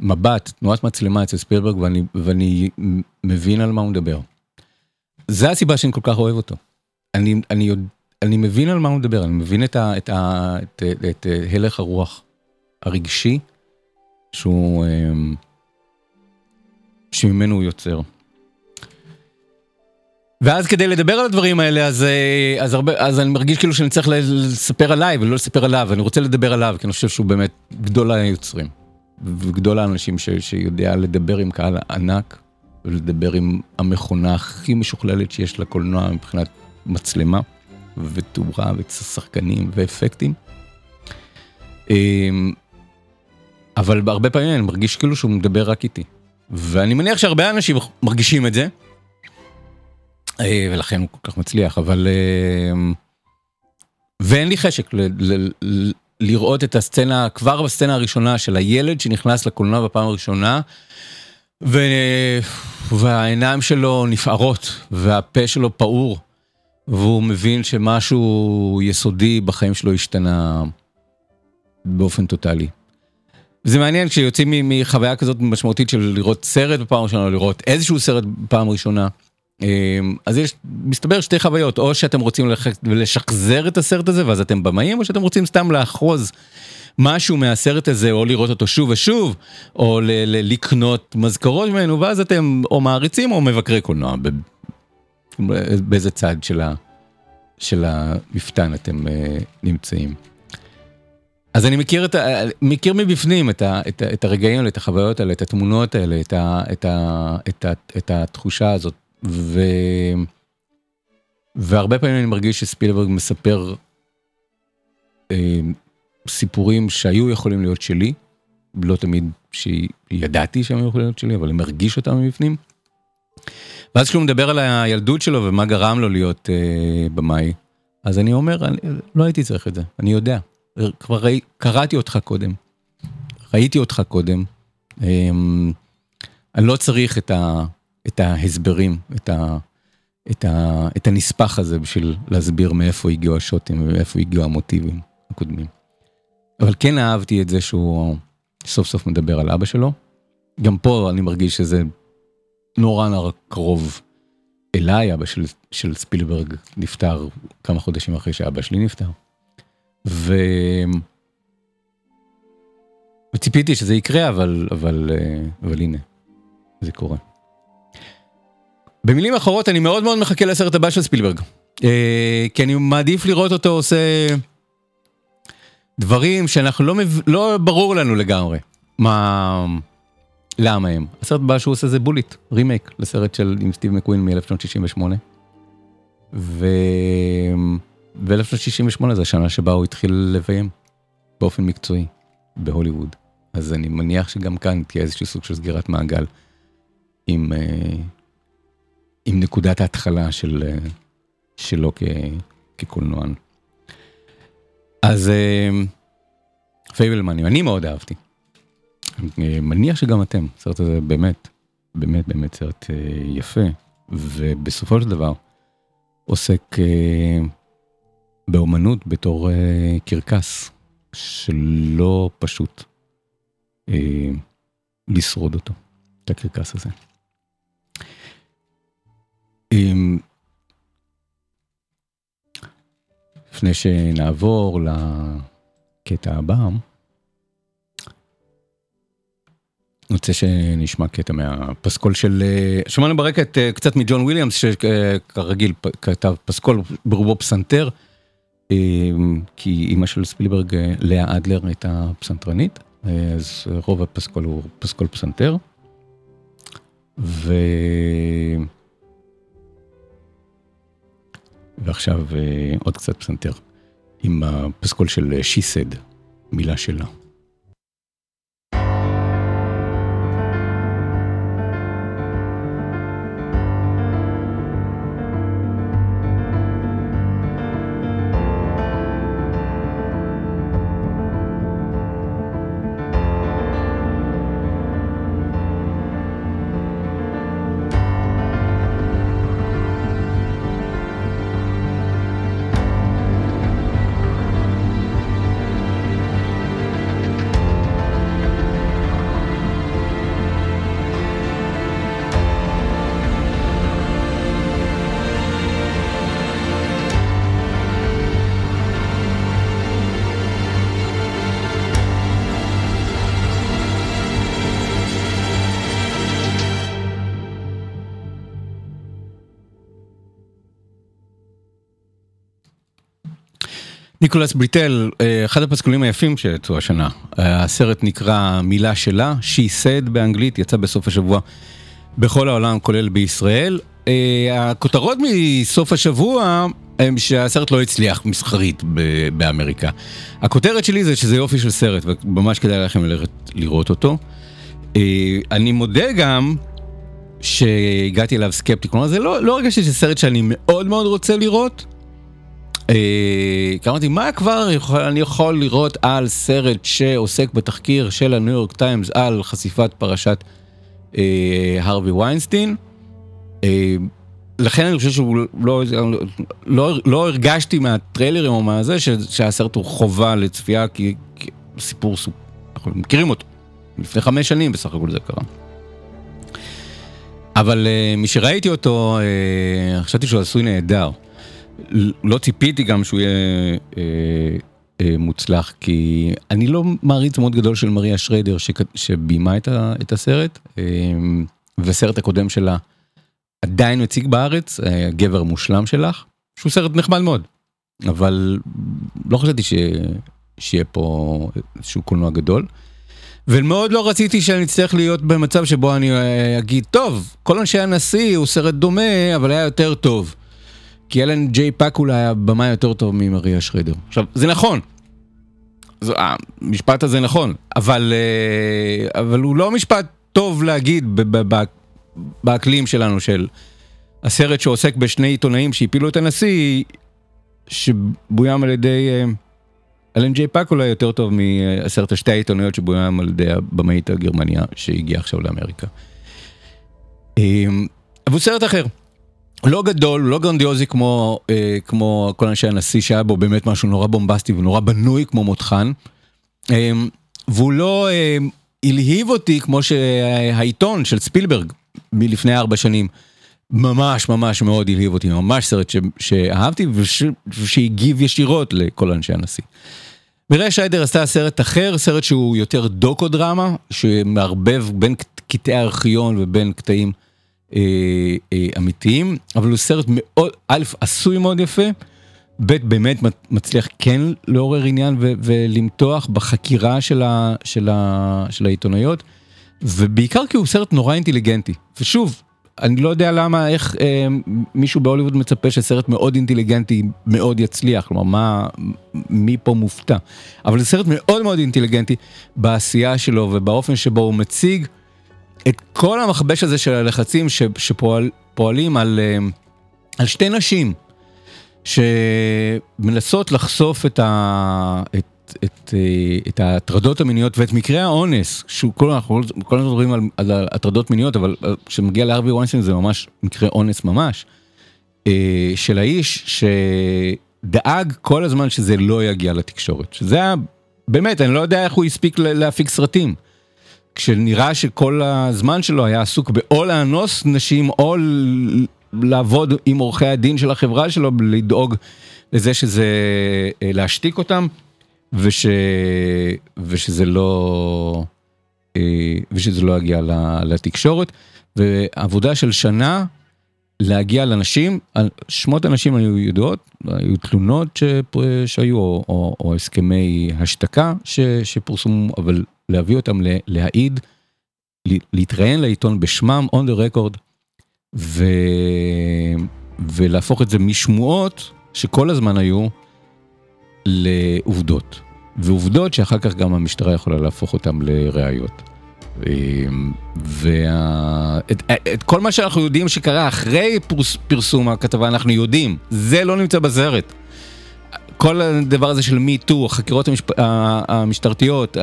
מבט, תנועת מצלמה אצל ספילברג ואני, ואני מבין על מה הוא מדבר. זה הסיבה שאני כל כך אוהב אותו. אני, אני. אני מבין על מה הוא מדבר, אני מבין את, ה, את, ה, את, את, את הלך הרוח הרגשי שהוא, שממנו הוא יוצר. ואז כדי לדבר על הדברים האלה, אז, אה, אז, הרבה, אז אני מרגיש כאילו שאני צריך לספר עליי ולא לספר עליו, אני רוצה לדבר עליו, כי אני חושב שהוא באמת גדול היוצרים. וגדול האנשים ש, שיודע לדבר עם קהל ענק, ולדבר עם המכונה הכי משוכללת שיש לקולנוע מבחינת מצלמה, ותאורה, ושחקנים, ואפקטים. אמ, אבל הרבה פעמים אני מרגיש כאילו שהוא מדבר רק איתי. ואני מניח שהרבה אנשים מרגישים את זה. אה, ולכן הוא כל כך מצליח, אבל... אה, ואין לי חשק ל- ל- ל- לראות את הסצנה, כבר בסצנה הראשונה של הילד שנכנס לקולנוע בפעם הראשונה, ו... והעיניים שלו נפערות, והפה שלו פעור, והוא מבין שמשהו יסודי בחיים שלו השתנה באופן טוטאלי. זה מעניין כשיוצאים מחוויה כזאת משמעותית של לראות סרט בפעם ראשונה, או לראות איזשהו סרט בפעם ראשונה. אמ, אז יש, מסתבר שתי חוויות, או שאתם רוצים לשחזר את הסרט הזה ואז אתם במאים, או שאתם רוצים סתם לאחוז משהו מהסרט הזה, או לראות אותו שוב ושוב, או ל- ל- לקנות מזכרות ממנו, ואז אתם או מעריצים או מבקרי קולנוע, באיזה צד של, ה, של המפתן אתם uh, נמצאים. אז אני מכיר, את ה, מכיר מבפנים את, ה, את, ה, את הרגעים האלה, את החוויות האלה, את התמונות האלה, את, ה, את, ה, את, ה, את התחושה הזאת. ו... והרבה פעמים אני מרגיש שספילברג מספר אה, סיפורים שהיו יכולים להיות שלי, לא תמיד שידעתי שהם יכולים להיות שלי, אבל אני מרגיש אותם מבפנים. ואז כשהוא מדבר על הילדות שלו ומה גרם לו להיות אה, במאי, אז אני אומר, אני, לא הייתי צריך את זה, אני יודע. כבר ראי, קראתי אותך קודם, ראיתי אותך קודם, אה, אני לא צריך את ה... את ההסברים, את, ה, את, ה, את הנספח הזה בשביל להסביר מאיפה הגיעו השוטים ומאיפה הגיעו המוטיבים הקודמים. אבל כן אהבתי את זה שהוא סוף סוף מדבר על אבא שלו. גם פה אני מרגיש שזה נורא נורא קרוב אליי, אבא של, של ספילברג נפטר כמה חודשים אחרי שאבא שלי נפטר. ו... וציפיתי שזה יקרה, אבל, אבל, אבל הנה, זה קורה. במילים אחרות אני מאוד מאוד מחכה לסרט הבא של ספילברג. אה, כי אני מעדיף לראות אותו עושה דברים שאנחנו לא, מב... לא ברור לנו לגמרי מה... למה הם. הסרט הבא שהוא עושה זה בוליט, רימייק לסרט של עם סטיב מקווין מ-1968. ו... ב-1968 זה השנה שבה הוא התחיל לביים באופן מקצועי בהוליווד. אז אני מניח שגם כאן תהיה איזשהו סוג של סגירת מעגל עם... עם נקודת ההתחלה של, אה, שלו כ, כקולנוען. אז אה, פייבלמנים, אני מאוד אהבתי. מניח שגם אתם, הסרט הזה באמת, באמת באמת סרט אה, יפה, ובסופו של דבר עוסק באומנות בתור קרקס, שלא פשוט לשרוד אותו, את הקרקס הזה. לפני שנעבור לקטע הבא, רוצה שנשמע קטע מהפסקול של... שמענו ברקע את קצת מג'ון וויליאמס, שכרגיל כתב פסקול ברובו פסנתר, כי אימא של ספילברג, לאה אדלר, הייתה פסנתרנית, אז רוב הפסקול הוא פסקול פסנתר. ו... ועכשיו אה, עוד קצת פסנתר עם הפסקול של She Said, מילה שלה. ניקולס בריטל, אה, אחד הפסקולים היפים שיצאו השנה. אה, הסרט נקרא מילה שלה, She said באנגלית, יצא בסוף השבוע בכל העולם, כולל בישראל. אה, הכותרות מסוף השבוע הם שהסרט לא הצליח מסחרית באמריקה. הכותרת שלי זה שזה יופי של סרט, וממש כדאי לכם ללכת לראות אותו. אני מודה גם שהגעתי אליו סקפטי, כלומר זה לא, לא הרגשתי שזה סרט שאני מאוד מאוד רוצה לראות. אה, כי אמרתי, מה כבר אני יכול לראות על סרט שעוסק בתחקיר של הניו יורק טיימס על חשיפת פרשת אה, הרווי ויינסטין. אה, לכן אני חושב שהוא לא, לא, לא הרגשתי מהטריילרים או מהזה ש, שהסרט הוא חובה לצפייה כי, כי סיפור סופ... אנחנו מכירים אותו. לפני חמש שנים בסך הכל זה קרה. אבל אה, משראיתי אותו, uh, חשבתי שהוא עשוי נהדר. לא ציפיתי גם שהוא יהיה uh, uh, מוצלח, כי אני לא מעריץ מאוד גדול של מריה שריידר שביימה את, ה, את הסרט, uh, וסרט הקודם שלה עדיין מציג בארץ, uh, גבר מושלם שלך, שהוא סרט נחמד מאוד, אבל לא חשבתי ש, שיהיה פה איזשהו קולנוע גדול. ומאוד לא רציתי שאני אצטרך להיות במצב שבו אני אגיד, טוב, כל אנשי הנשיא הוא סרט דומה, אבל היה יותר טוב. כי אלן ג'יי פאקולה היה במאי יותר טוב ממריה שריידר. עכשיו, זה נכון. זו, המשפט הזה נכון, אבל, אבל הוא לא משפט טוב להגיד באקלים שלנו של הסרט שעוסק בשני עיתונאים שהפילו את הנשיא, שבוים על ידי... אלן ג'יי פאקולה יותר טוב מהסרט של שתי העיתונאיות שבוים על ידי הבמאית הגרמניה שהגיעה עכשיו לאמריקה. אבל הוא סרט אחר. לא גדול, לא גרנדיוזי כמו, אה, כמו כל אנשי הנשיא שהיה בו באמת משהו נורא בומבסטי ונורא בנוי כמו מותחן. אה, והוא לא אה, הלהיב אותי כמו שהעיתון של ספילברג מלפני ארבע שנים. ממש ממש מאוד הלהיב אותי, ממש סרט ש, שאהבתי ושהגיב ישירות לכל אנשי הנשיא. מירי שיידר עשתה סרט אחר, סרט שהוא יותר דוקו דרמה, שמערבב בין קטעי הארכיון ובין קטעים אמיתיים, אבל הוא סרט מאוד, א', עשוי מאוד יפה, ב', באמת מצליח כן לעורר עניין ו- ולמתוח בחקירה של, ה- של, ה- של העיתונאיות, ובעיקר כי הוא סרט נורא אינטליגנטי. ושוב, אני לא יודע למה, איך אה, מישהו בהוליווד מצפה שסרט מאוד אינטליגנטי מאוד יצליח, כלומר, מה, מי פה מופתע. אבל זה סרט מאוד מאוד אינטליגנטי בעשייה שלו ובאופן שבו הוא מציג את כל המכבש הזה של הלחצים ש, שפועלים על, אה, על שתי נשים שמנסות לחשוף את, ה, את את, את ההטרדות המיניות ואת מקרי האונס, שכל אנחנו כל הזמן מדברים על, על הטרדות מיניות, אבל כשמגיע להרווי ויינסטיין זה ממש מקרה אונס ממש, של האיש שדאג כל הזמן שזה לא יגיע לתקשורת, שזה היה, באמת, אני לא יודע איך הוא הספיק להפיק סרטים. כשנראה שכל הזמן שלו היה עסוק באו לאנוס נשים או לעבוד עם עורכי הדין של החברה שלו, לדאוג לזה שזה, להשתיק אותם. וש... ושזה לא... ושזה לא יגיע לתקשורת, ועבודה של שנה להגיע לאנשים, שמות אנשים היו ידועות, היו תלונות שהיו, או, או, או הסכמי השתקה ש, שפורסמו, אבל להביא אותם להעיד, להתראיין לעיתון בשמם, on the record, ו, ולהפוך את זה משמועות שכל הזמן היו, לעובדות. ועובדות שאחר כך גם המשטרה יכולה להפוך אותם לראיות. ואת את כל מה שאנחנו יודעים שקרה אחרי פרס, פרסום הכתבה אנחנו יודעים, זה לא נמצא בסרט. כל הדבר הזה של מי טו, החקירות המשפ... המשטרתיות,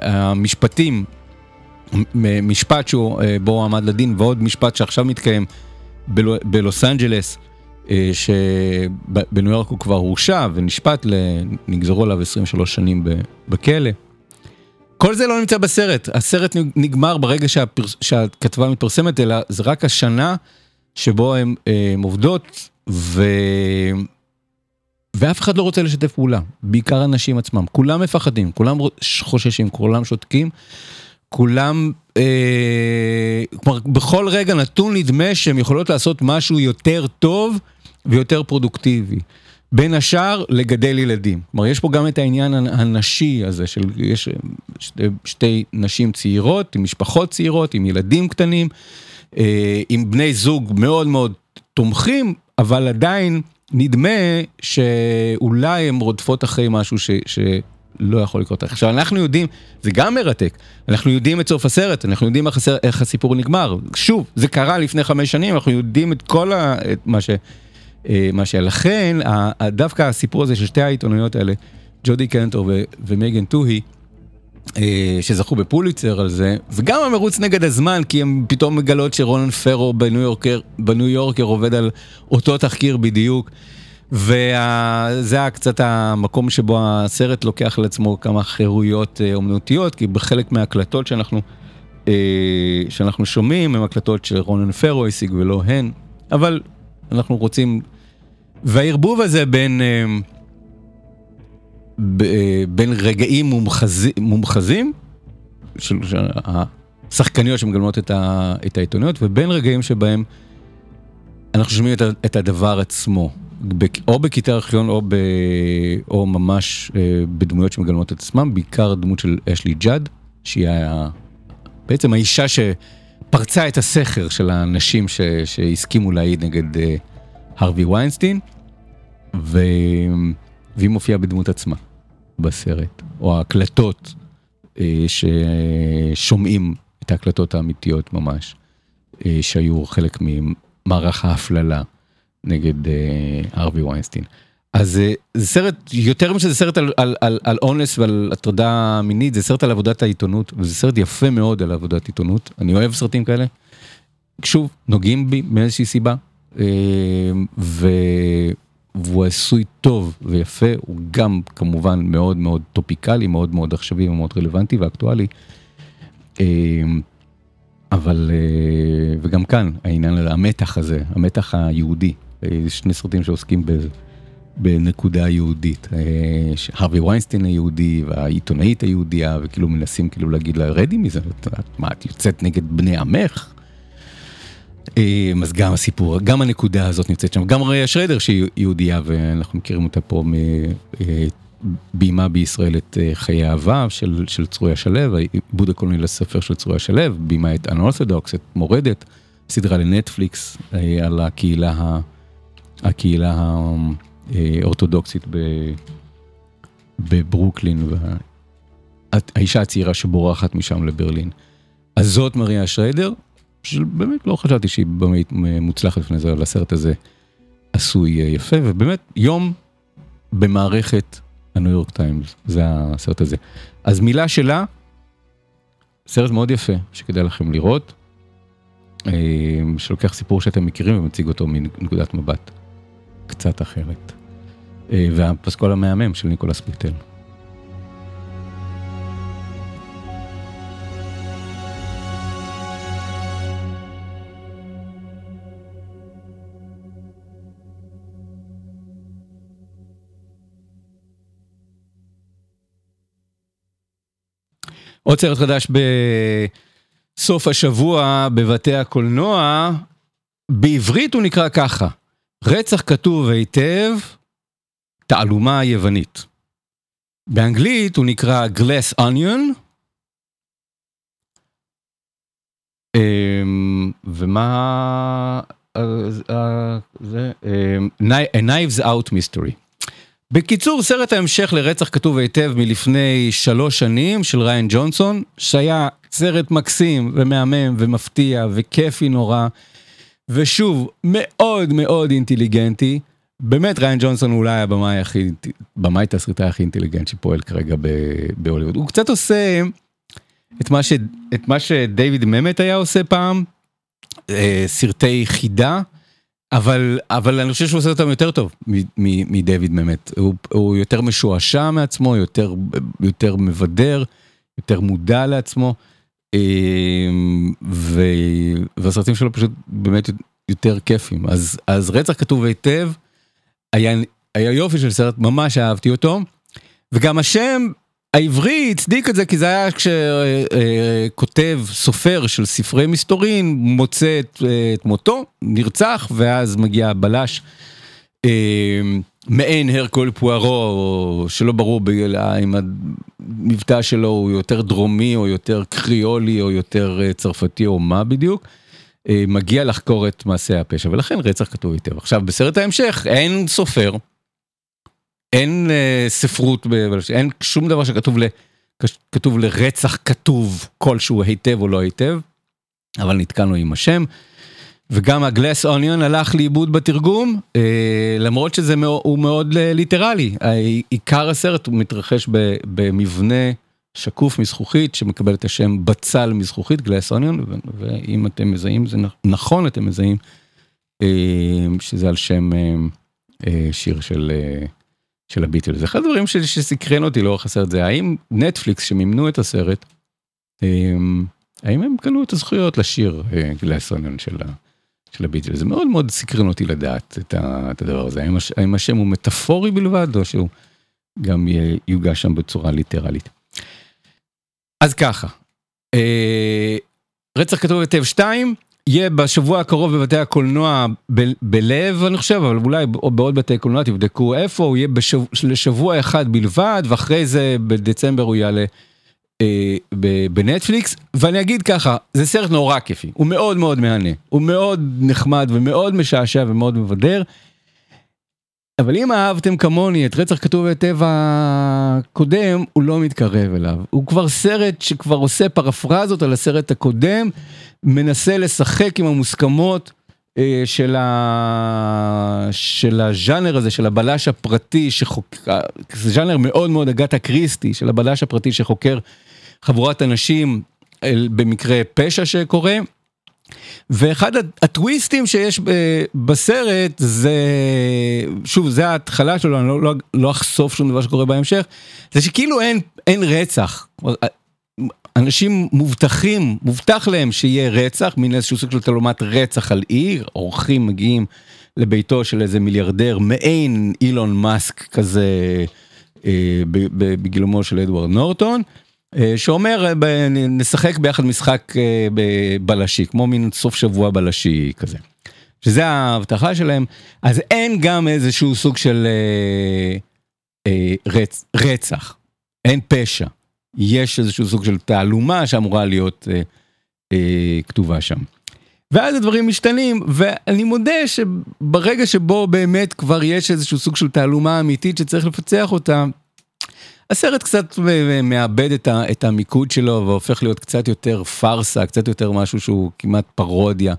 המשפטים, משפט שהוא, בו עמד לדין ועוד משפט שעכשיו מתקיים בלוס אנג'לס. שבניו יורק הוא כבר הורשע ונשפט, נגזרו עליו 23 שנים בכלא. כל זה לא נמצא בסרט, הסרט נגמר ברגע שהפרס... שהכתבה מתפרסמת, אלא זה רק השנה שבו הן עובדות, ו... ואף אחד לא רוצה לשתף פעולה, בעיקר הנשים עצמם, כולם מפחדים, כולם חוששים, כולם שותקים, כולם, אה, כלומר בכל רגע נתון נדמה שהם יכולות לעשות משהו יותר טוב ויותר פרודוקטיבי. בין השאר לגדל ילדים. כלומר, יש פה גם את העניין הנשי הזה של, יש שתי, שתי נשים צעירות, עם משפחות צעירות, עם ילדים קטנים, אה, עם בני זוג מאוד מאוד תומכים, אבל עדיין נדמה שאולי הן רודפות אחרי משהו ש... ש לא יכול לקרות. עכשיו אנחנו יודעים, זה גם מרתק, אנחנו יודעים את סוף הסרט, אנחנו יודעים איך, הסרט, איך הסיפור נגמר. שוב, זה קרה לפני חמש שנים, אנחנו יודעים את כל ה... את מה ש... אה, מה שלכן, דווקא הסיפור הזה של שתי העיתונאיות האלה, ג'ודי קנטור ומייגן טוהי, שזכו בפוליצר על זה, וגם המרוץ נגד הזמן, כי הם פתאום מגלות שרונן פרו בניו יורקר, בניו יורקר עובד על אותו תחקיר בדיוק. וזה היה קצת המקום שבו הסרט לוקח לעצמו כמה חירויות אה, אומנותיות, כי בחלק מההקלטות שאנחנו, שאנחנו שומעים הם הקלטות שרונן פרו השיג ולא הן, אבל אנחנו רוצים והערבוב הזה בין, אה, אה, בין רגעים מומחזים, מומחזים של השחקניות שמגלמות את, ה, את העיתוניות, ובין רגעים שבהם אנחנו שומעים את, את הדבר עצמו, או בכיתה ארכיון או, ב, או ממש אה, בדמויות שמגלמות את עצמם, בעיקר דמות של אשלי ג'אד, שהיא היה בעצם האישה שפרצה את הסכר של האנשים ש, שהסכימו להעיד נגד הרווי ויינסטין. ו... והיא מופיעה בדמות עצמה בסרט, או ההקלטות אה, ששומעים את ההקלטות האמיתיות ממש, אה, שהיו חלק ממערך ההפללה נגד אה, ארווי ויינסטין. אז אה, זה סרט, יותר משזה סרט על, על, על, על אונס ועל הטרדה מינית, זה סרט על עבודת העיתונות, וזה סרט יפה מאוד על עבודת עיתונות, אני אוהב סרטים כאלה. שוב, נוגעים בי מאיזושהי סיבה, אה, ו... והוא עשוי טוב ויפה, הוא גם כמובן מאוד מאוד topical־י, מאוד מאוד עכשווי ומאוד רלוונטי ואקטואלי. אה, אבל, אה, וגם כאן העניין, המתח הזה, המתח היהודי, יש שני סרטים שעוסקים ב... בנקודה יהודית, הרווי ויינסטיין היהודי והעיתונאית היהודייה וכאילו מנסים כאילו להגיד לה רדי מזה, מה את יוצאת נגד בני עמך? אז גם הסיפור, גם הנקודה הזאת נמצאת שם, גם ראיה שרדר שהיא יהודייה ואנחנו מכירים אותה פה מביימה בישראל את חיי אהבה של, של צרויה שלו, עיבוד הקולנועי לספר של צרויה שלו, ביימה את אנורתודוקס, את מורדת, סדרה לנטפליקס על הקהילה, הקהילה האורתודוקסית בברוקלין, האישה הצעירה שבורחת משם לברלין. אז זאת מריה שריידר, שבאמת לא חשבתי שהיא באמת מוצלחת לפני זה, אבל הסרט הזה עשוי יפה, ובאמת יום במערכת הניו יורק טיימס, זה הסרט הזה. אז מילה שלה, סרט מאוד יפה שכדאי לכם לראות, אה, שלוקח סיפור שאתם מכירים ומציג אותו מנקודת מבט קצת אחרת. אה, והפסקול המהמם של ניקולס ביטל. עוד סרט חדש בסוף השבוע בבתי הקולנוע, בעברית הוא נקרא ככה, רצח כתוב היטב, תעלומה יוונית. באנגלית הוא נקרא Glass Onion. אמ, ומה זה? אמ, A Knives Out Mystery. בקיצור, סרט ההמשך לרצח כתוב היטב מלפני שלוש שנים של ריין ג'ונסון, שהיה סרט מקסים ומהמם ומפתיע וכיפי נורא, ושוב, מאוד מאוד אינטליגנטי. באמת ריין ג'ונסון הוא אולי הבמאי הכי, במאי תסריטאי הכי אינטליגנט שפועל כרגע בהוליווד. הוא קצת עושה את מה, ש, את מה שדייוויד ממט היה עושה פעם, אה, סרטי חידה. אבל אבל אני חושב שהוא עושה אותם יותר טוב מדייוויד באמת, הוא, הוא יותר משועשע מעצמו, יותר יותר מבדר, יותר מודע לעצמו, אמ, ו, והסרטים שלו פשוט באמת יותר כיפים. אז אז רצח כתוב היטב, היה, היה יופי של סרט, ממש אהבתי אותו, וגם השם העברי הצדיק את זה כי זה היה כשכותב סופר של ספרי מסתורין מוצא את, את מותו, נרצח ואז מגיע הבלש אה, מעין הרקול פוארו, שלא ברור אם המבטא שלו הוא יותר דרומי או יותר קריולי או יותר אה, צרפתי או מה בדיוק, אה, מגיע לחקור את מעשי הפשע ולכן רצח כתוב היטב. עכשיו בסרט ההמשך אין סופר, אין אה, ספרות, אין שום דבר שכתוב לרצח כתוב כלשהו היטב או לא היטב, אבל נתקענו עם השם. וגם ה Glass Onion הלך לאיבוד בתרגום, אה, למרות שזה מאוד אה, literally. עיקר הסרט הוא מתרחש במבנה שקוף מזכוכית שמקבל את השם בצל מזכוכית, גלס אוניון, ואם אתם מזהים, זה נכון אתם מזהים, שזה על שם שיר של, של הביטל. זה אחד הדברים שסקרן אותי לאורך הסרט, זה האם נטפליקס שמימנו את הסרט, אה, האם הם קנו את הזכויות לשיר אה, גלס אוניון של. של הביטל. זה מאוד מאוד סקרן אותי לדעת את, ה, את הדבר הזה. האם, הש, האם השם הוא מטאפורי בלבד, או שהוא גם יוגש שם בצורה ליטרלית. אז ככה, אה, רצח כתוב היטב 2, יהיה בשבוע הקרוב בבתי הקולנוע ב, בלב, אני חושב, אבל אולי בעוד בתי קולנוע, תבדקו איפה, הוא יהיה בשב, לשבוע אחד בלבד, ואחרי זה בדצמבר הוא יעלה אה, ב- בנטפליקס, ואני אגיד ככה, זה סרט נורא כיפי, הוא מאוד מאוד מהנה, הוא מאוד נחמד ומאוד משעשע ומאוד מבדר. אבל אם אהבתם כמוני את רצח כתוב היטב הקודם, הוא לא מתקרב אליו. הוא כבר סרט שכבר עושה פרפרזות על הסרט הקודם, מנסה לשחק עם המוסכמות אה, של, ה... של הז'אנר הזה, של הבלש הפרטי, שחוק... זה ז'אנר מאוד מאוד אגתה קריסטי, של הבלש הפרטי שחוקר חבורת אנשים אל- במקרה פשע שקורה. ואחד הטוויסטים שיש בסרט זה, שוב, זה ההתחלה שלו, אני לא, לא, לא אחשוף שום דבר שקורה בהמשך, זה שכאילו אין, אין רצח. אנשים מובטחים, מובטח להם שיהיה רצח, מין איזשהו סוג של תלומת רצח על עיר, אורחים מגיעים לביתו של איזה מיליארדר, מעין אילון מאסק כזה, אה, בגילומו של אדוארד נורטון. אה, שאומר אה, נשחק ביחד משחק אה, בלשי, כמו מין סוף שבוע בלשי כזה. שזה ההבטחה שלהם, אז אין גם איזשהו סוג של אה, אה, רצ, רצח, אין פשע. יש איזשהו סוג של תעלומה שאמורה להיות אה, אה, כתובה שם. ואז הדברים משתנים, ואני מודה שברגע שבו באמת כבר יש איזשהו סוג של תעלומה אמיתית שצריך לפצח אותה, הסרט קצת מאבד את, ה, את המיקוד שלו והופך להיות קצת יותר פארסה, קצת יותר משהו שהוא כמעט פרודיה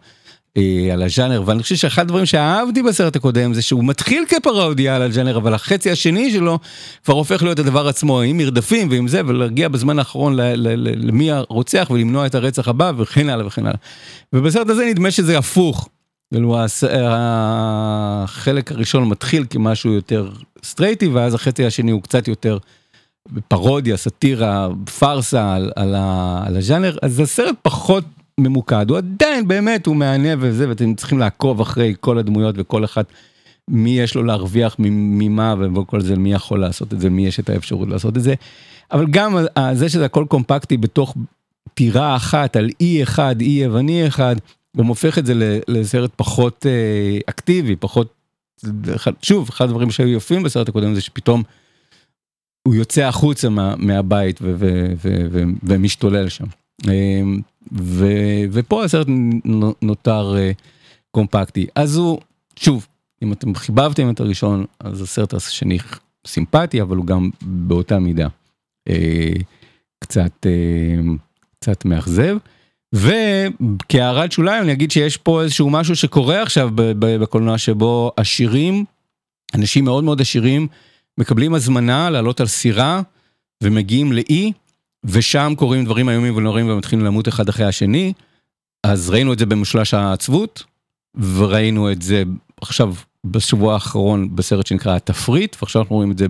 אה, על הז'אנר, ואני חושב שאחד הדברים שאהבתי בסרט הקודם זה שהוא מתחיל כפרודיה על הז'אנר, אבל החצי השני שלו כבר הופך להיות הדבר עצמו, עם מרדפים ועם זה, ולהגיע בזמן האחרון למי הרוצח ולמנוע את הרצח הבא וכן הלאה וכן הלאה. ובסרט הזה נדמה שזה הפוך. כאילו החלק הראשון מתחיל כמשהו יותר סטרייטי ואז החצי השני הוא קצת יותר פרודיה, סאטירה, פארסה על, על, על הז'אנר, אז הסרט פחות ממוקד, הוא עדיין באמת, הוא מהנה וזה, ואתם צריכים לעקוב אחרי כל הדמויות וכל אחת, מי יש לו להרוויח ממה וכל זה, מי יכול לעשות את זה, מי יש את האפשרות לעשות את זה. אבל גם זה שזה הכל קומפקטי בתוך טירה אחת על אי אחד, אי יווני אחד, גם הופך את זה לסרט פחות אה, אקטיבי, פחות, שוב, אחד הדברים שהיו יפים בסרט הקודם זה שפתאום הוא יוצא החוצה מה, מהבית ו, ו, ו, ו, ומשתולל שם. אמ, ו, ופה הסרט נו- נותר אה, קומפקטי. אז הוא, שוב, אם אתם חיבבתם את הראשון, אז הסרט השני סימפטי, אבל הוא גם באותה מידה אה, קצת, אה, קצת מאכזב. וכהערת שוליים אני אגיד שיש פה איזשהו משהו שקורה עכשיו בקולנוע שבו עשירים, אנשים מאוד מאוד עשירים, מקבלים הזמנה לעלות על סירה ומגיעים לאי ושם קורים דברים איומים ונוראים ומתחילים למות אחד אחרי השני. אז ראינו את זה במשולש העצבות וראינו את זה עכשיו בשבוע האחרון בסרט שנקרא התפריט ועכשיו אנחנו רואים את זה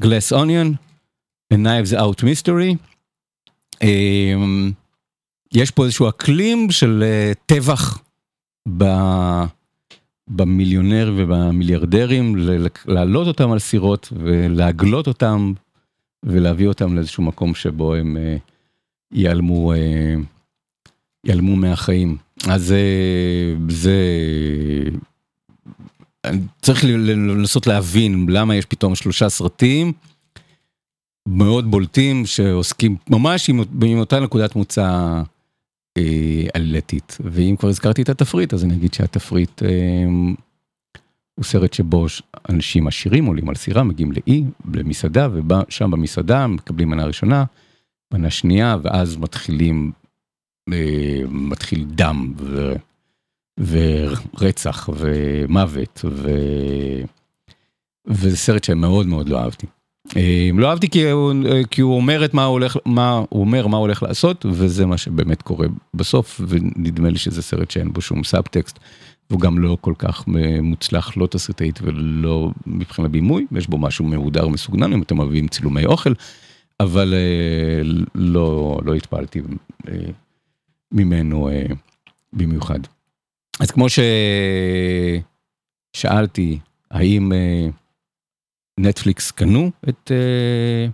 בגלס אוניון, Knives Out Mystery. אמ, יש פה איזשהו אקלים של אה, טבח ב- במיליונר ובמיליארדרים, להעלות אותם על סירות ולהגלות אותם ולהביא אותם לאיזשהו מקום שבו הם אה, ייעלמו, אה, ייעלמו מהחיים. אז אה, זה צריך לנסות להבין למה יש פתאום שלושה סרטים מאוד בולטים שעוסקים ממש עם, עם אותה נקודת מוצא עלילתית. ואם כבר הזכרתי את התפריט, אז אני אגיד שהתפריט אה, הוא סרט שבו אנשים עשירים עולים על סירה, מגיעים לאי, למסעדה, ושם במסעדה מקבלים מנה ראשונה, מנה שנייה, ואז מתחילים, אה, מתחיל דם ו, ורצח ומוות, ו, וזה סרט שמאוד מאוד לא אהבתי. אה, לא אהבתי כי הוא, כי הוא אומר את מה הוא הולך, מה הוא אומר, מה הוא הולך לעשות, וזה מה שבאמת קורה בסוף, ונדמה לי שזה סרט שאין בו שום סאבטקסט, והוא גם לא כל כך מוצלח, לא תסריטאית ולא מבחינת בימוי, יש בו משהו מהודר מסוגנן, אם אתם אוהבים צילומי אוכל, אבל אה, לא, לא התפעלתי אה, ממנו אה, במיוחד. אז כמו ששאלתי, האם אה, נטפליקס קנו את, אה,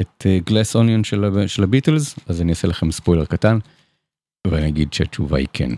את גלס אוניון של, ה- של הביטלס, אז אני אעשה לכם ספוילר קטן, ואני אגיד שהתשובה היא כן.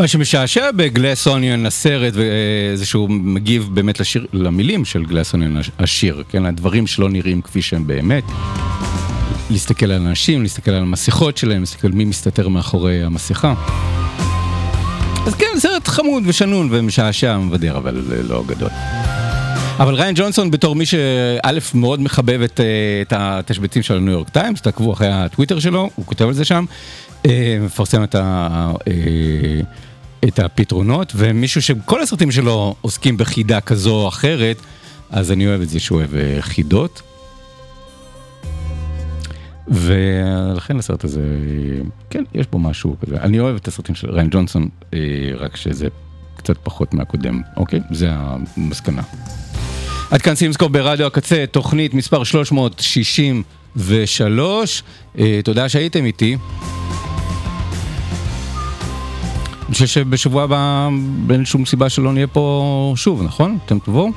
מה שמשעשע בגלס אוניון הסרט זה שהוא מגיב באמת לשיר, למילים של גלס אוניון השיר, כן, הדברים שלא נראים כפי שהם באמת. להסתכל על אנשים, להסתכל על המסכות שלהם, להסתכל מי מסתתר מאחורי המסכה. אז כן, סרט חמוד ושנון ומשעשע מבדר, אבל לא גדול. אבל ריין ג'ונסון בתור מי שא' מאוד מחבב את, אה, את התשבצים של הניו יורק טיימס, תעקבו אחרי הטוויטר שלו, הוא כותב על זה שם, אה, מפרסם את, ה, אה, את הפתרונות, ומישהו שכל הסרטים שלו עוסקים בחידה כזו או אחרת, אז אני אוהב את זה שהוא אוהב אה, חידות. ולכן הסרט הזה, כן, יש בו משהו כזה. אני אוהב את הסרטים של ריין ג'ונסון, אה, רק שזה קצת פחות מהקודם, אוקיי? זה המסקנה. עד כאן סימסקופ ברדיו הקצה, תוכנית מספר 363. אה, תודה שהייתם איתי. אני חושב שבשבוע הבא אין שום סיבה שלא נהיה פה שוב, נכון? אתם תבואו?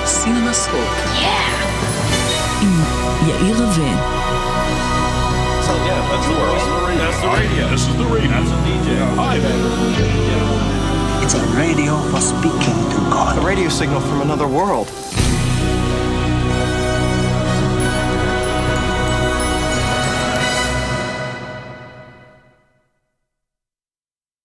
סינמסקופ. סינמסקופ. עם יאיר רווה. So yeah, that's the world. That's the radio. This is the radio. That's a DJ. Hi It's a radio for speaking to God. A radio signal from another world.